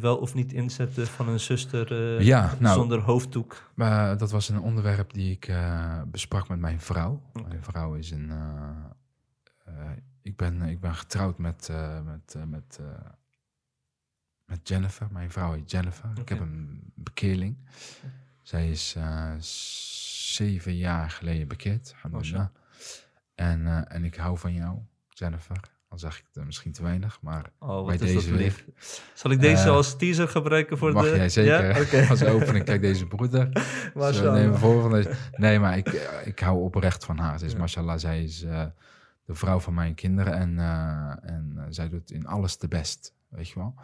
Speaker 2: wel of niet inzetten van een zuster
Speaker 3: ja, nou,
Speaker 2: zonder hoofddoek.
Speaker 3: dat was een onderwerp die ik besprak met mijn vrouw. Okay. Mijn vrouw is een... Uh, ik, ben, ik ben getrouwd met, uh, met, met, met Jennifer. Mijn vrouw heet Jennifer. Okay. Ik heb een bekeerling. Okay. Zij is zeven jaar geleden bekeerd. Oh, en, en ik hou van jou, Jennifer. Dan zeg ik het eh, misschien te weinig, maar
Speaker 2: Oh,
Speaker 3: bij deze weer.
Speaker 2: lief. Zal ik deze
Speaker 3: Eh,
Speaker 2: als teaser gebruiken voor
Speaker 3: mag
Speaker 2: de...
Speaker 3: jij zeker.
Speaker 2: Ja? Oké.
Speaker 3: Als opening, kijk deze broeder.
Speaker 2: Mashallah.
Speaker 3: eh, neem volgende. Nee, maar ik, eh, ik hou oprecht van haar. Ze is,
Speaker 2: Ja.
Speaker 3: mashallah, zij is eh, de vrouw van mijn kinderen. En, eh, en eh, zij doet in alles de best, weet je wel.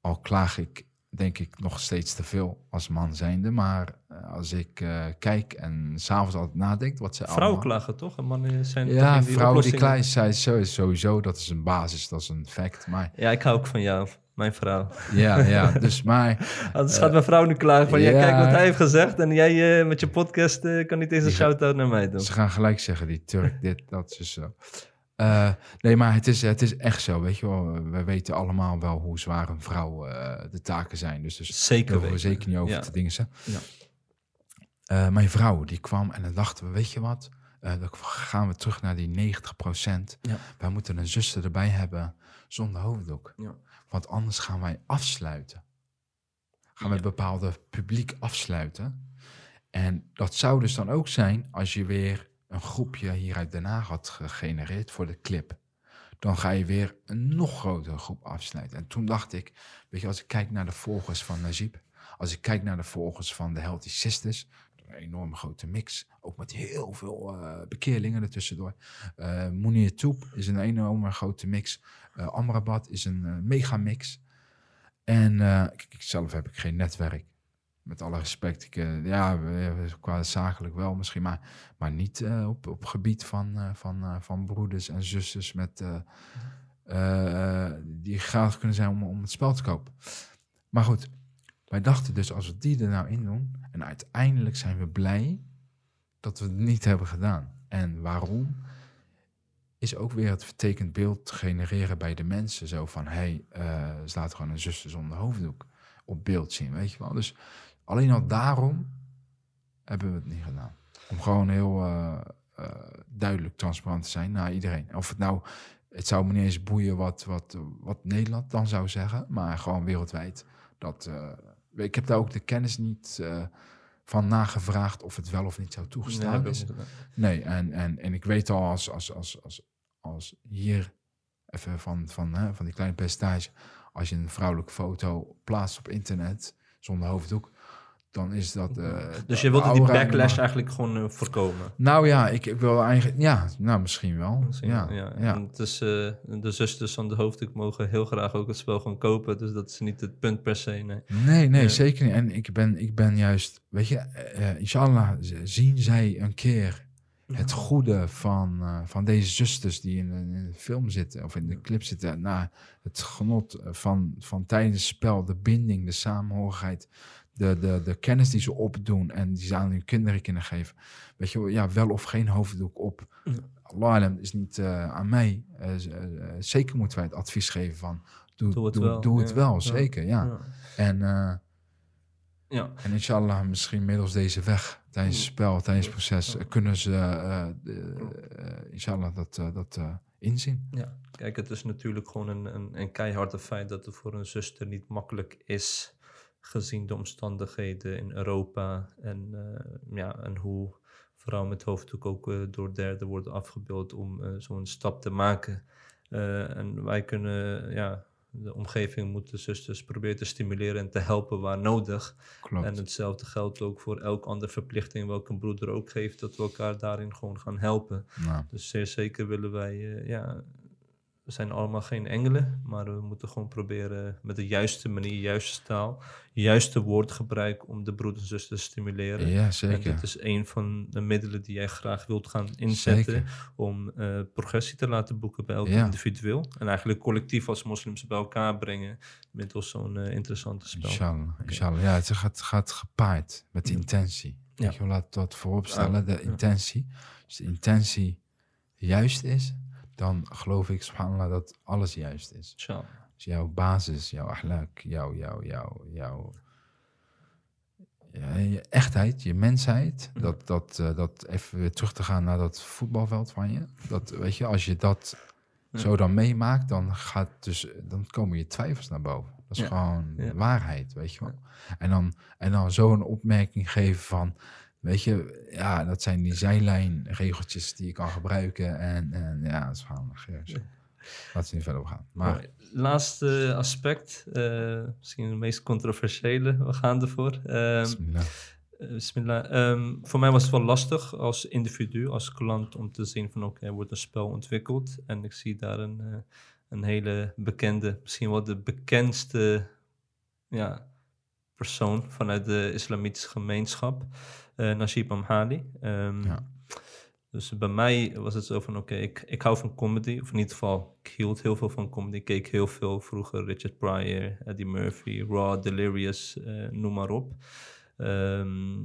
Speaker 3: Al klaag ik, denk ik, nog steeds te veel als man zijnde. Maar eh, als ik kijk en s'avonds altijd nadenk wat ze
Speaker 2: Vrouwen
Speaker 3: allemaal...
Speaker 2: klagen toch? En mannen zijn
Speaker 3: Ja,
Speaker 2: in
Speaker 3: vrouwen die klein zijn, sowieso, dat is een basis, dat is een fact. Maar
Speaker 2: Ja, ik hou ook van jou, mijn vrouw.
Speaker 3: ja, ja, dus maar...
Speaker 2: Anders gaat mijn vrouw nu klagen van... Ja,
Speaker 3: ja.
Speaker 2: kijk wat hij heeft gezegd. En jij eh, met je podcast eh, kan niet eens een shout-out naar mij doen.
Speaker 3: Ze gaan gelijk zeggen, die Turk, dit, dat is zo. Eh, nee, maar het is, het is echt zo, weet je wel. We weten allemaal wel hoe zwaar een vrouw de taken zijn. Dus, dus
Speaker 2: Zeker
Speaker 3: hoeven we
Speaker 2: weten.
Speaker 3: zeker niet over
Speaker 2: Ja.
Speaker 3: te dingen. Hè?
Speaker 2: Ja.
Speaker 3: Mijn vrouw, die kwam en dan dachten we, weet je wat? Dan gaan we terug naar die 90
Speaker 2: Ja.
Speaker 3: Wij moeten een zuster erbij hebben zonder hoofddoek.
Speaker 2: Ja.
Speaker 3: Want anders gaan wij afsluiten. Gaan we
Speaker 2: Ja.
Speaker 3: bepaalde publiek afsluiten. En dat zou dus dan ook zijn als je weer een groepje hier uit Den Haag had gegenereerd voor de clip. Dan ga je weer een nog grotere groep afsluiten. En toen dacht ik, weet je, als ik kijk naar de volgers van Najib, als ik kijk naar de volgers van de Healthy Sisters, een enorme grote mix, ook met heel veel eh, bekeerlingen ertussendoor. Uh, Mounir Toep is een enorme grote mix. Eh, Amrabat is een eh, megamix. En eh, kijk, ik zelf heb ik geen netwerk. Met alle respect. Ik, eh, ja, qua zakelijk wel misschien, maar, maar niet eh, op, op gebied van, eh, van, eh, van broeders en zusters met, eh, eh, eh, die graag kunnen zijn om, om het spel te kopen. Maar goed, wij dachten dus als we die er nou in doen, en uiteindelijk zijn we blij dat we het niet hebben gedaan. En waarom? Is ook weer het vertekend beeld genereren bij de mensen. Zo van, hé, hey, ze laten gewoon een zuster zonder hoofddoek op beeld zien, weet je wel. Dus alleen al daarom hebben we het niet gedaan. Om gewoon heel eh, eh, duidelijk transparant te zijn naar iedereen. Of het nou, het zou me niet eens boeien wat, wat, wat Nederland dan zou zeggen, maar gewoon wereldwijd. Dat, ik heb daar ook de kennis niet eh, van nagevraagd of het wel of niet zou
Speaker 2: Nee,
Speaker 3: toegestaan
Speaker 2: ik
Speaker 3: is. Nee, en, en, en ik weet al als, als, als, als, als hier, even van, van, hè, van die kleine percentage, als je een vrouwelijke foto plaatst op internet zonder hoofddoek, dan is dat. eh,
Speaker 2: Dus je wilde die backlash eigenlijk gewoon eh, voorkomen?
Speaker 3: Nou ja, ik, ik wil eigenlijk. Ja, nou misschien wel.
Speaker 2: Misschien
Speaker 3: ja,
Speaker 2: wel,
Speaker 3: ja.
Speaker 2: En het is, eh, de zusters van de hoofddoek mogen heel graag ook het spel gaan kopen. Dus dat is niet het punt per se. Nee.
Speaker 3: Nee, nee,
Speaker 2: Ja.
Speaker 3: zeker niet. En ik ben, ik ben juist, weet je, inshallah zien zij een keer het goede van, van deze zusters die in, in de film zitten of in de clip zitten. Naar het genot van, van tijdens het spel, de binding, de samenhorigheid, de, de, de kennis die ze opdoen en die ze aan hun kinderen kunnen geven. Weet je, wel, ja, wel of geen hoofddoek op.
Speaker 2: Ja.
Speaker 3: Allah is niet eh, aan mij. Eh, eh, zeker moeten wij het advies geven van doe,
Speaker 2: Doe het
Speaker 3: doe,
Speaker 2: wel,
Speaker 3: doe het
Speaker 2: ja.
Speaker 3: wel, zeker, ja.
Speaker 2: Ja.
Speaker 3: En,
Speaker 2: Ja.
Speaker 3: en inshallah, misschien middels deze weg, tijdens het spel, tijdens het proces, kunnen ze, inshallah, dat, dat inzien.
Speaker 2: Ja, kijk, het is natuurlijk gewoon een, een, een keiharde feit dat het voor een zuster niet makkelijk is, gezien de omstandigheden in Europa en, eh, ja, en hoe vrouwen met hoofddoek ook eh, door derden worden afgebeeld om eh, zo'n stap te maken. En wij kunnen, ja, de omgeving moet de zusters proberen te stimuleren en te helpen waar nodig.
Speaker 3: Klopt.
Speaker 2: En hetzelfde geldt ook voor elk andere verplichting welke een broeder ook heeft, dat we elkaar daarin gewoon gaan helpen.
Speaker 3: Nou,
Speaker 2: Dus zeer zeker willen wij, ja, we zijn allemaal geen engelen, maar we moeten gewoon proberen met de juiste manier, juiste taal, juiste woordgebruik om de broeders en zusters te stimuleren.
Speaker 3: ja,
Speaker 2: En
Speaker 3: zeker.
Speaker 2: dit is een van de middelen die jij graag wilt gaan inzetten
Speaker 3: Zeker.
Speaker 2: om eh, progressie te laten boeken bij elk
Speaker 3: Ja.
Speaker 2: individueel. En eigenlijk collectief als moslims bij elkaar brengen middels zo'n eh, interessante spel.
Speaker 3: Inshallah, inshallah. Ja, het gaat, gaat gepaard met
Speaker 2: Ja.
Speaker 3: intentie.
Speaker 2: Ja.
Speaker 3: Je, wel, laat dat vooropstellen, de intentie. Als de intentie juist is, dan geloof ik, subhanallah, dat alles juist is.
Speaker 2: Inshallah.
Speaker 3: Dus jouw basis, jouw ahlak, jouw, jouw, jouw, jouw ja, je echtheid, je mensheid,
Speaker 2: Mhm.
Speaker 3: dat, dat, eh, dat even weer terug te gaan naar dat voetbalveld van je. Dat, weet je, als je dat
Speaker 2: Ja.
Speaker 3: zo dan meemaakt, dan, gaat dus, dan komen je twijfels naar boven. Dat is
Speaker 2: Ja.
Speaker 3: gewoon waarheid, weet je wel. En dan, en dan zo een opmerking geven van, weet je, ja, dat zijn die zijlijnregeltjes die je kan gebruiken. En, en ja, dat is gewoon, ja. Laten we niet verder op gaan. Maar.
Speaker 2: Laatste aspect, eh, misschien het meest controversiële, we gaan ervoor. Ehm,
Speaker 3: bismillah.
Speaker 2: eh, bismillah. Ehm, voor mij was het wel lastig als individu, als klant, om te zien van oké, er wordt een spel ontwikkeld. En ik zie daar een, eh, een hele bekende, misschien wel de bekendste ja, persoon vanuit de islamitische gemeenschap, eh Najib Amhali. Ehm,
Speaker 3: Ja.
Speaker 2: Dus bij mij was het zo van, oké, ik, ik hou van comedy. Of in ieder geval, ik hield heel veel van comedy. Ik keek heel veel vroeger Richard Pryor, Eddie Murphy, Raw, Delirious, eh, noem maar op. Ehm,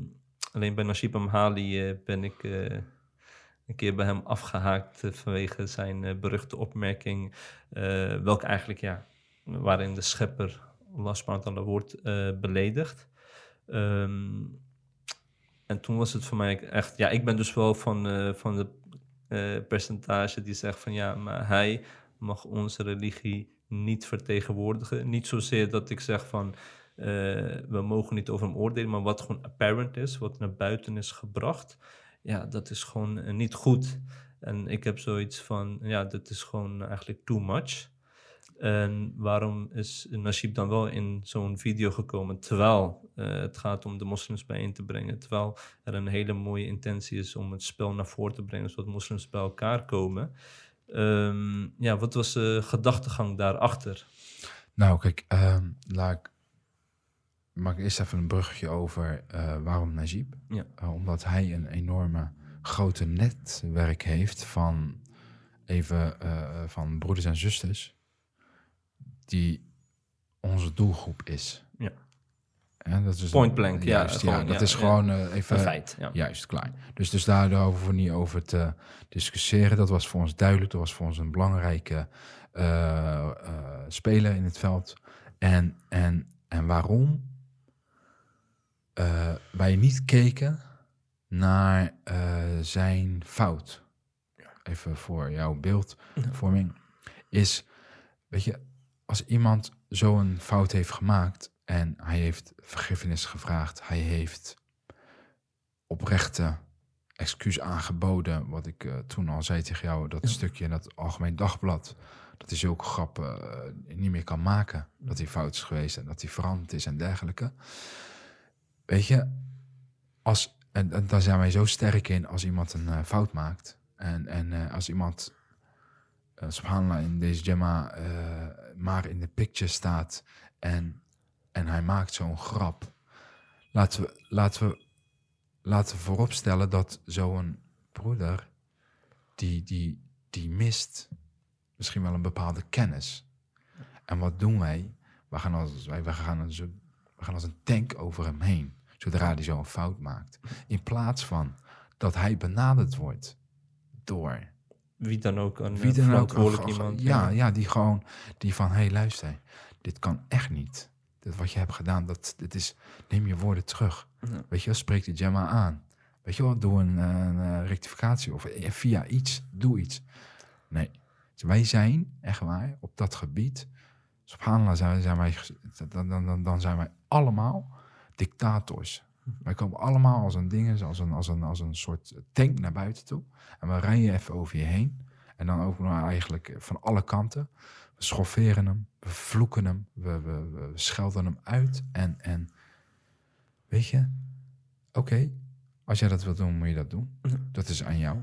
Speaker 2: alleen bij Najib Amhali eh, ben ik een keer bij hem afgehaakt eh, vanwege zijn beruchte opmerking. welke eigenlijk, ja, waarin de schepper, Allah subhanahu wordt eh, beledigd. Ehm, en toen was het voor mij echt, ja, ik ben dus wel van, eh, van de eh, percentage die zegt van ja, maar hij mag onze religie niet vertegenwoordigen. Niet zozeer dat ik zeg van we mogen niet over hem oordelen, maar wat gewoon apparent is, wat naar buiten is gebracht, ja, dat is gewoon niet goed. En ik heb zoiets van, ja, dat is gewoon eigenlijk too much. En waarom is Najib dan wel in zo'n video gekomen, terwijl eh, het gaat om de moslims bijeen te brengen, terwijl er een hele mooie intentie is om het spel naar voren te brengen, zodat moslims bij elkaar komen. Ehm, ja, wat was de gedachtegang daarachter?
Speaker 3: Nou, kijk, ehm, laat ik, maak eerst even een bruggetje over eh, waarom Najib.
Speaker 2: Ja.
Speaker 3: Eh, omdat hij een enorme grote netwerk heeft van even van broeders en zusters die onze doelgroep is.
Speaker 2: Ja.
Speaker 3: Ja, dat is
Speaker 2: Point blank, ja,
Speaker 3: juist, ja, dat
Speaker 2: ja,
Speaker 3: is gewoon eh, even
Speaker 2: Een feit, ja.
Speaker 3: Juist, klaar. Dus, dus daar hoeven we niet over te discussiëren. Dat was voor ons duidelijk. Dat was voor ons een belangrijke eh, eh, speler in het veld. En, en, en waarom wij niet keken naar zijn fout. Even voor jouw beeldvorming. Is, weet je, als iemand zo'n fout heeft gemaakt en hij heeft vergiffenis gevraagd, hij heeft oprechte excuus aangeboden, wat ik eh, toen al zei tegen jou, dat stukje in dat Algemeen Dagblad, dat hij zulke grappen eh, niet meer kan maken, dat hij fout is geweest en dat hij veranderd is en dergelijke. Weet je, als, en, en daar zijn wij zo sterk in als iemand een eh, fout maakt en, en als iemand uh, subhanallah in deze jamma eh, maar in de picture staat en, en hij maakt zo'n grap. Laten we, laten, we, laten we vooropstellen dat zo'n broeder, die, die, die mist misschien wel een bepaalde kennis. En wat doen wij? We gaan als, wij, gaan als, we gaan een tank over hem heen, zodra hij zo'n fout maakt. In plaats van dat hij benaderd wordt door
Speaker 2: Wie dan ook, een
Speaker 3: wie dan
Speaker 2: verantwoordelijk iemand.
Speaker 3: Ja, ja, die gewoon, die van, hé hey, luister, dit kan echt niet. Dit wat je hebt gedaan, dat, dit is, neem je woorden terug.
Speaker 2: Ja.
Speaker 3: Weet je wel, spreek de Gemma aan. Weet je wel, doe een, eh, een, rectificatie of eh, via iets, doe iets. Nee, dus wij zijn, echt waar, op dat gebied, subhanallah, zijn, zijn wij, dan, dan, dan zijn wij allemaal dictators. Wij komen allemaal als een ding, als een, als, een, als een soort tank naar buiten toe. En we rijden even over je heen. En dan ook eigenlijk van alle kanten. We schofferen hem, we vloeken hem, we, we, we schelden hem uit. En, en weet je, oké, als jij dat wilt doen, moet je dat doen. Dat is aan jou.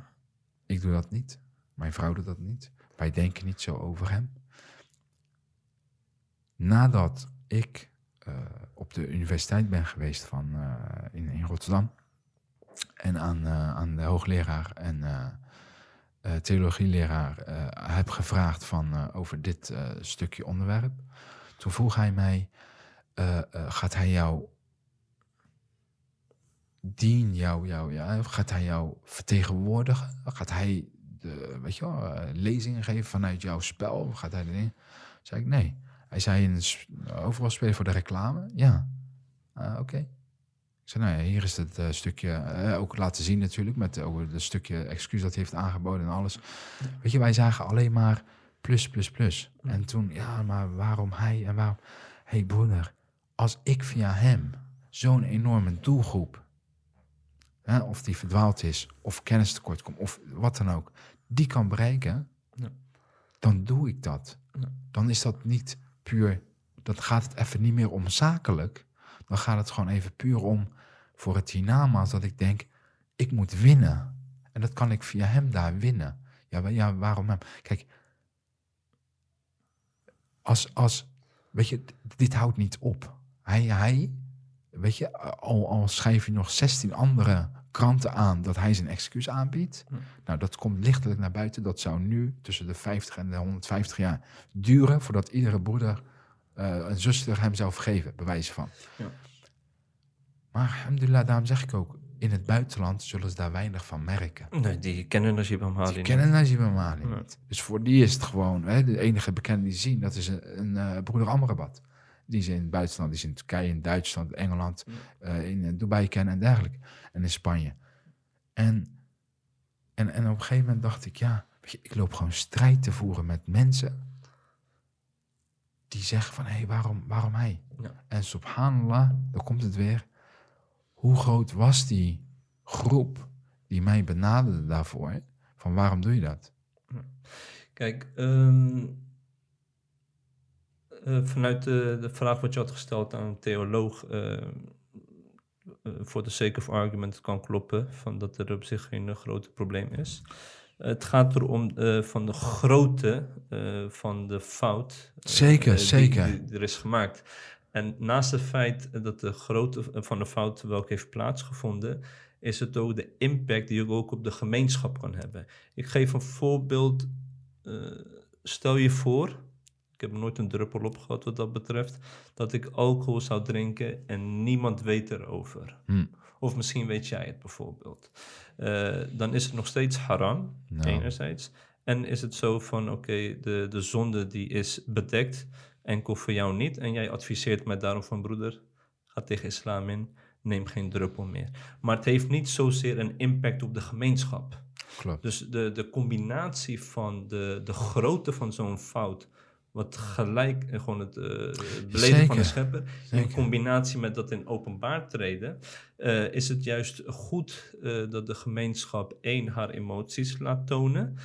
Speaker 3: Ik doe dat niet. Mijn vrouw doet dat niet. Wij denken niet zo over hem. Nadat ik op de universiteit ben geweest van, eh, in, in Rotterdam. En aan, eh, aan de hoogleraar en eh, eh, theologieleraar eh, heb gevraagd van, eh, over dit eh, stukje onderwerp. Toen vroeg hij mij, eh, eh, gaat hij jou dien, jou, jou, ja, gaat hij jou vertegenwoordigen? Gaat hij de, weet je wel, eh, lezingen geven vanuit jouw spel? Gaat hij dingen? Zei ik nee. Hij zei een overal spelen voor de reclame. Ja. Ah, Oké. Ik zei, nou ja, hier is het eh, stukje, eh, ook laten zien natuurlijk, met over het stukje excuus dat hij heeft aangeboden en alles. Weet je, wij zagen alleen maar plus, plus, plus. En toen, ja, maar waarom hij en waarom... Hé hey broeder, als ik via hem zo'n enorme doelgroep, hè, of die verdwaald is, of kennis tekort komt, of wat dan ook, die kan bereiken,
Speaker 2: Ja.
Speaker 3: dan doe ik dat. Dan is dat niet puur, dan gaat het even niet meer om zakelijk. Dan gaat het gewoon even puur om voor het hiernamaals dat ik denk, ik moet winnen. En dat kan ik via hem daar winnen. Ja, ja waarom hem? Kijk, als, als, weet je, dit houdt niet op. Hij, hij weet je, al, al schrijf je nog 16 andere kranten aan dat hij zijn excuus aanbiedt.
Speaker 2: Hm.
Speaker 3: Nou, dat komt lichtelijk naar buiten. Dat zou nu tussen de 50 en de 150 jaar duren voordat iedere broeder eh en zuster hem zou vergeven, bewijs van.
Speaker 2: Ja.
Speaker 3: Maar alhamdulillah, daarom zeg ik ook, in het buitenland zullen ze daar weinig van merken.
Speaker 2: Nee, die kennen Najib Amhali
Speaker 3: Die
Speaker 2: niet.
Speaker 3: kennen Najib Amali
Speaker 2: Nee.
Speaker 3: niet. Dus voor die is het gewoon, hè, de enige bekende die ze zien, dat is een, een eh, broeder Amrabat. Die ze in het buitenland, die ze in Turkije, in Duitsland, Engeland, eh, in eh, Dubai kennen en dergelijke. En in Spanje. En, en, en op een gegeven moment dacht ik, ja, je, ik loop gewoon strijd te voeren met mensen die zeggen van, hé, hey, waarom, waarom hij?
Speaker 2: Ja.
Speaker 3: En subhanallah, dan komt het weer. Hoe groot was die groep die mij benaderde daarvoor? Van waarom doe je dat?
Speaker 2: Kijk, ehm, eh, vanuit de, de vraag wat je had gesteld aan een theoloog, eh, eh, voor de sake of argument kan kloppen, van dat er op zich geen eh, grote probleem is. Het gaat erom eh, van de grootte eh, van de fout. eh,
Speaker 3: Zeker,
Speaker 2: eh, die-
Speaker 3: zeker.
Speaker 2: Die, er is gemaakt. En naast het feit dat de grootte van de fout welke heeft plaatsgevonden, is het ook de impact die je ook op de gemeenschap kan hebben. Ik geef een voorbeeld. eh, stel je voor, heb nooit een druppel op gehad wat dat betreft, dat ik alcohol zou drinken en niemand weet erover.
Speaker 3: Hm.
Speaker 2: Of misschien weet jij het bijvoorbeeld. Eh, dan is het nog steeds haram,
Speaker 3: Nou.
Speaker 2: enerzijds. En is het zo van, oké, de, de zonde die is bedekt, enkel voor jou niet. En jij adviseert mij daarom van, broeder, ga tegen islam in, neem geen druppel meer. Maar het heeft niet zozeer een impact op de gemeenschap.
Speaker 3: Klopt.
Speaker 2: Dus de, de combinatie van de, de grootte van zo'n fout, wat gelijk gewoon het, eh, het beleven van de
Speaker 3: Zeker,
Speaker 2: schepper, in combinatie met dat in openbaar treden, eh, is het juist goed eh, dat de gemeenschap één haar emoties laat tonen.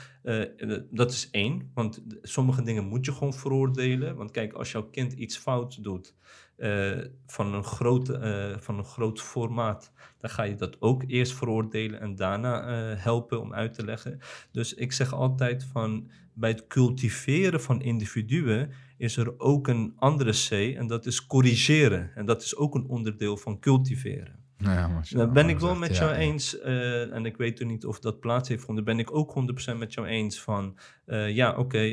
Speaker 2: Dat is één, want sommige dingen moet je gewoon veroordelen. Want kijk, als jouw kind iets fout doet eh, van, een grote, eh, van een groot formaat, dan ga je dat ook eerst veroordelen en daarna eh, helpen om uit te leggen. Dus ik zeg altijd van bij het cultiveren van individuen is er ook een andere C en dat is corrigeren. En dat is ook een onderdeel van cultiveren.
Speaker 3: Nou ja, maar
Speaker 2: Daar ben ik wel met jou
Speaker 3: ja.
Speaker 2: eens, eh, en ik weet er niet of dat plaats heeft gevonden, ben ik ook 100% met jou eens van, eh, ja oké, eh,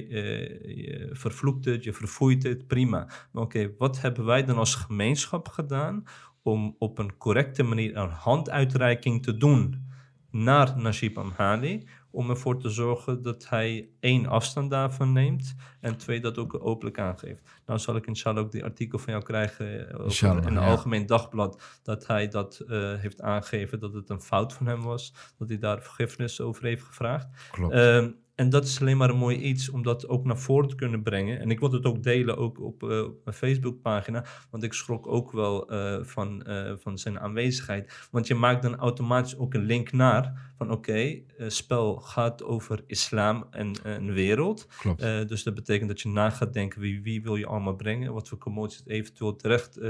Speaker 2: je vervloekt het, je verfoeit het, prima. Maar oké, wat hebben wij dan als gemeenschap gedaan om op een correcte manier een handuitreiking te doen naar Najib Amhali, om ervoor te zorgen dat hij één afstand daarvan neemt en twee dat ook openlijk aangeeft. Nou zal ik inshallah ook die artikel van jou krijgen eh, in een
Speaker 3: ja.
Speaker 2: algemeen dagblad dat hij dat eh, heeft aangegeven dat het een fout van hem was, dat hij daar vergiffenis over heeft gevraagd.
Speaker 3: Klopt.
Speaker 2: Ehm, en dat is alleen maar een mooi iets om dat ook naar voren te kunnen brengen. En ik wil het ook delen ook op, eh, op mijn Facebookpagina. Want ik schrok ook wel eh, van, eh, van zijn aanwezigheid. Want je maakt dan automatisch ook een link naar van oké, eh, spel gaat over islam en een wereld.
Speaker 3: Klopt.
Speaker 2: Dus dat betekent dat je na gaat denken wie, wie wil je allemaal brengen, wat voor commoties het eventueel terecht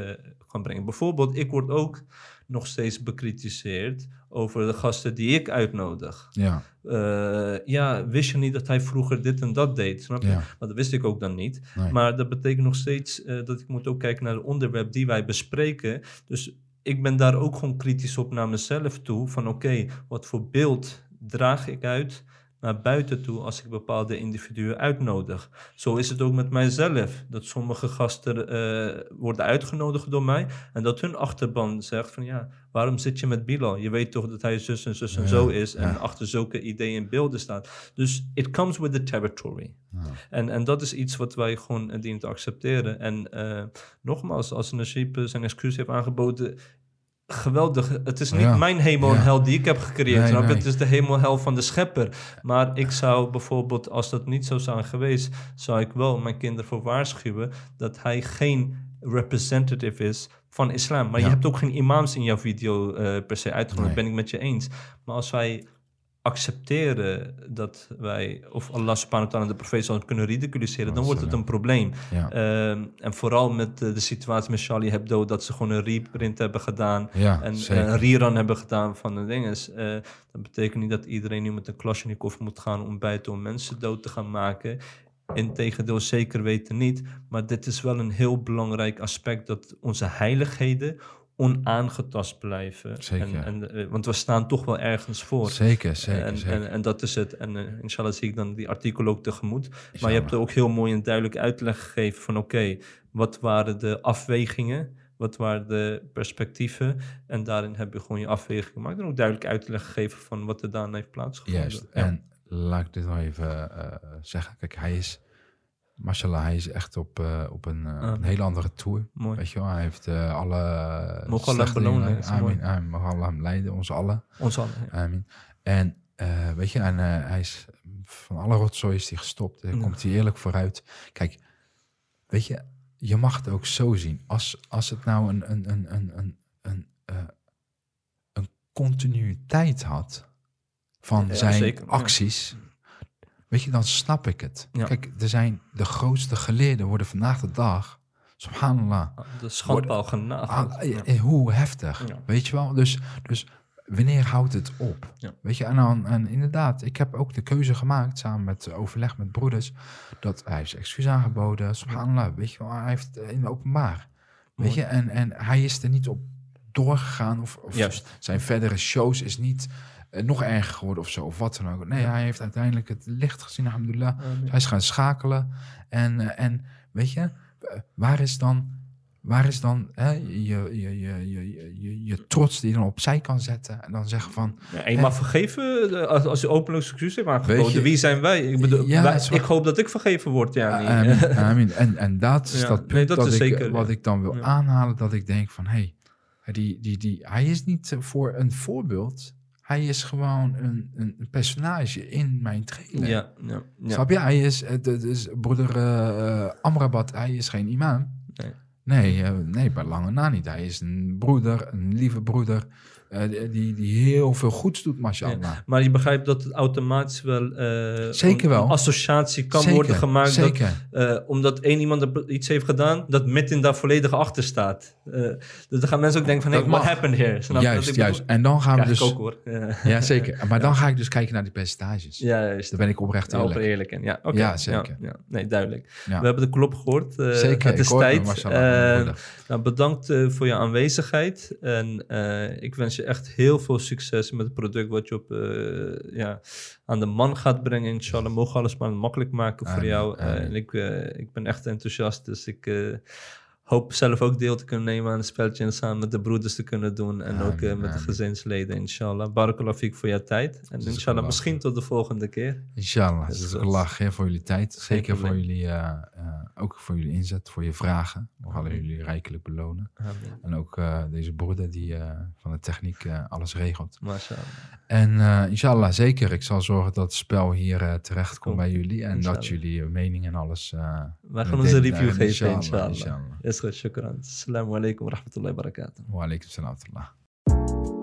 Speaker 2: kan brengen. Bijvoorbeeld, ik word ook nog steeds bekritiseerd over de gasten die ik uitnodig.
Speaker 3: ja,
Speaker 2: Eh, ja, wist je niet dat hij vroeger dit en dat deed? Snap je?
Speaker 3: ja.
Speaker 2: Maar dat wist ik ook dan niet.
Speaker 3: Nee.
Speaker 2: Maar dat betekent nog steeds eh, dat ik moet ook kijken naar het onderwerp die wij bespreken. Dus ik ben daar ook gewoon kritisch op naar mezelf toe. Van oké, wat voor beeld draag ik uit naar buiten toe als ik bepaalde individuen uitnodig. Zo is het ook met mijzelf. Dat sommige gasten eh, worden uitgenodigd door mij. En dat hun achterban zegt van ja, waarom zit je met Bilal? Je weet toch dat hij zus en zus en
Speaker 3: Ja,
Speaker 2: zo is. En
Speaker 3: ja.
Speaker 2: achter zulke ideeën en beelden staat. Dus it comes with the territory.
Speaker 3: Ja.
Speaker 2: En, en dat is iets wat wij gewoon eh, dienen te accepteren. En eh, nogmaals, als Najib zijn excuus heeft aangeboden, geweldig. Het is niet
Speaker 3: Ja.
Speaker 2: mijn hemel en
Speaker 3: Ja.
Speaker 2: hel die ik heb gecreëerd.
Speaker 3: Nee,
Speaker 2: snap je?
Speaker 3: nee.
Speaker 2: Het is de hemel en hel van de schepper. Maar ik zou bijvoorbeeld, als dat niet zo zou zijn geweest, zou ik wel mijn kinderen voor waarschuwen dat hij geen representative is van islam. Maar je hebt ook geen imams in jouw video eh, per se uitgenodigd,
Speaker 3: Nee.
Speaker 2: ben ik met je eens. Maar als wij accepteren dat wij, of Allah subhanahu wa ta'ala de profeet zal kunnen ridiculiseren, dan wordt het een probleem.
Speaker 3: Ja.
Speaker 2: Ehm, en vooral met de, de situatie met Charlie Hebdo, dat ze gewoon een reprint hebben gedaan
Speaker 3: Ja,
Speaker 2: en
Speaker 3: zeker.
Speaker 2: een rerun hebben gedaan van de dingen. Eh, dat betekent niet dat iedereen nu met een Kalashnikov moet gaan ontbijten om mensen dood te gaan maken. Integendeel, zeker weten niet. Maar dit is wel een heel belangrijk aspect dat onze heiligheden onaangetast blijven.
Speaker 3: Zeker.
Speaker 2: En, en, eh, want we staan toch wel ergens voor.
Speaker 3: Zeker, zeker,
Speaker 2: en,
Speaker 3: zeker.
Speaker 2: En, en dat is het. En eh, inshallah zie ik dan die artikel ook tegemoet. Maar je hebt er ook heel mooi een duidelijk uitleg gegeven van oké, wat waren de afwegingen? Wat waren de perspectieven? En daarin heb je gewoon je afweging gemaakt. En ook duidelijk uitleg gegeven van wat er daarna heeft plaatsgevonden.
Speaker 3: Juist.
Speaker 2: Ja.
Speaker 3: En laat ik dit nog even eh, zeggen. Kijk, hij is, mashallah, hij is echt op, eh, op een,
Speaker 2: Ah.
Speaker 3: een hele andere tour.
Speaker 2: Mooi.
Speaker 3: Weet je wel, hij heeft eh, alle...
Speaker 2: Mogen Allah belonen.
Speaker 3: Amin, amin. Mogen Allah hem leiden, ons allen.
Speaker 2: Ons allen. ja.
Speaker 3: Amin. En weet je, en hij is van alle rotzooi is hij gestopt. Daar
Speaker 2: Ja.
Speaker 3: komt hij eerlijk vooruit. Kijk, weet je, je mag het ook zo zien. Als, als het nou een, een, een, een, een, een, een continuïteit had van
Speaker 2: Ja,
Speaker 3: zijn
Speaker 2: zeker,
Speaker 3: acties, weet je, dan snap ik het.
Speaker 2: Ja.
Speaker 3: Kijk, er zijn de grootste geleerden worden vandaag de dag, subhanallah,
Speaker 2: De schandpaal genageld.
Speaker 3: Ah,
Speaker 2: Ja.
Speaker 3: eh, Hoe heftig,
Speaker 2: Ja.
Speaker 3: weet je wel? Dus, dus wanneer houdt het op? Weet je, en, dan, en inderdaad, ik heb ook de keuze gemaakt, samen met eh, overleg met broeders, dat hij heeft zijn excuus aangeboden, subhanallah, weet je wel, hij heeft eh, in openbaar, weet
Speaker 2: Mooi.
Speaker 3: je, en, en hij is er niet op doorgegaan, of, of
Speaker 2: Juist.
Speaker 3: zijn verdere shows is niet eh, nog erger geworden of zo, of wat dan ook. Nee, hij heeft uiteindelijk het licht gezien, alhamdulillah. Hij is gaan schakelen. En, eh, en weet je, eh, waar is dan, waar is dan hè, je, je, je, je, je, trots die je dan opzij kan zetten en dan zeggen van,
Speaker 2: Ja, en je mag vergeven als, als je openlijk excuus heeft aangeboden. Wie zijn wij? Ik, bedoel,
Speaker 3: Ja,
Speaker 2: wij- ik hoop dat ik vergeven word. Ja,
Speaker 3: amin, amin. En, en dat is
Speaker 2: Ja,
Speaker 3: dat
Speaker 2: nee,
Speaker 3: punt
Speaker 2: dat
Speaker 3: dat
Speaker 2: is
Speaker 3: ik,
Speaker 2: zeker,
Speaker 3: wat ik dan wil aanhalen, dat ik denk van, hé, hey, die, die, die, hij is niet eh, voor een voorbeeld. Hij is gewoon een, een personage in mijn trailer.
Speaker 2: ja, ja, ja.
Speaker 3: Snap je? Hij is, het het is broeder eh, eh, Amrabat, hij is geen imam.
Speaker 2: Nee.
Speaker 3: Nee, eh, nee, bij lange na niet. Hij is een broeder, een lieve broeder, eh, die, die heel veel goeds doet, mashallah.
Speaker 2: Maar je begrijpt dat het automatisch wel,
Speaker 3: Zeker
Speaker 2: een-
Speaker 3: wel.
Speaker 2: een associatie kan
Speaker 3: Zeker,
Speaker 2: worden gemaakt.
Speaker 3: Zeker.
Speaker 2: Dat, eh, omdat één iemand iets heeft gedaan, dat Metin daar volledig achter staat. Dus dan gaan mensen ook denken van, hey, what happened here? Snap
Speaker 3: juist,
Speaker 2: ik
Speaker 3: juist. En dan gaan we dus...
Speaker 2: ook hoor. Ja,
Speaker 3: Ja, zeker. Maar dan ga ik dus kijken naar die percentages.
Speaker 2: ja juist.
Speaker 3: Daar ben ik oprecht
Speaker 2: Ja,
Speaker 3: eerlijk.
Speaker 2: open eerlijk in. Ja, oké.
Speaker 3: Ja, zeker.
Speaker 2: Ja, Nee, duidelijk.
Speaker 3: Ja.
Speaker 2: We hebben de klop gehoord. eh,
Speaker 3: Zeker,
Speaker 2: Het is tijd. Nou, bedankt eh, voor je aanwezigheid. En eh, ik wens je echt heel veel succes met het product wat je op, eh, ja, aan de man gaat brengen. Inshallah, mogen alles maar makkelijk maken voor jou. En ik, ik ben echt enthousiast. Dus ik hoop zelf ook deel te kunnen nemen aan het spelletje. En samen met de broeders te kunnen doen. En ook eh,
Speaker 3: Amen,
Speaker 2: met de gezinsleden, inshallah. Barakallah fiek voor jouw tijd. En inshallah, misschien tot de volgende keer.
Speaker 3: Inshallah.
Speaker 2: Dus dat-
Speaker 3: ik lach hè, voor jullie tijd. Zeker voor jullie, eh, eh, ook voor jullie inzet, voor je vragen. We gaan jullie rijkelijk belonen.
Speaker 2: Amen.
Speaker 3: En ook deze broeder die van de techniek alles regelt.
Speaker 2: Mashallah.
Speaker 3: En eh, inshallah, zeker. Ik zal zorgen dat het spel hier eh, terecht komt bij jullie. En dat jullie mening en alles... eh,
Speaker 2: Wij gaan onze review geven,
Speaker 3: Inshallah,
Speaker 2: inshallah.
Speaker 3: inshallah.
Speaker 2: Is goed, shukran. Assalamu alaikum wa rahmatullahi wa barakatuh.
Speaker 3: Wa alaikum salam wa rahmatullah.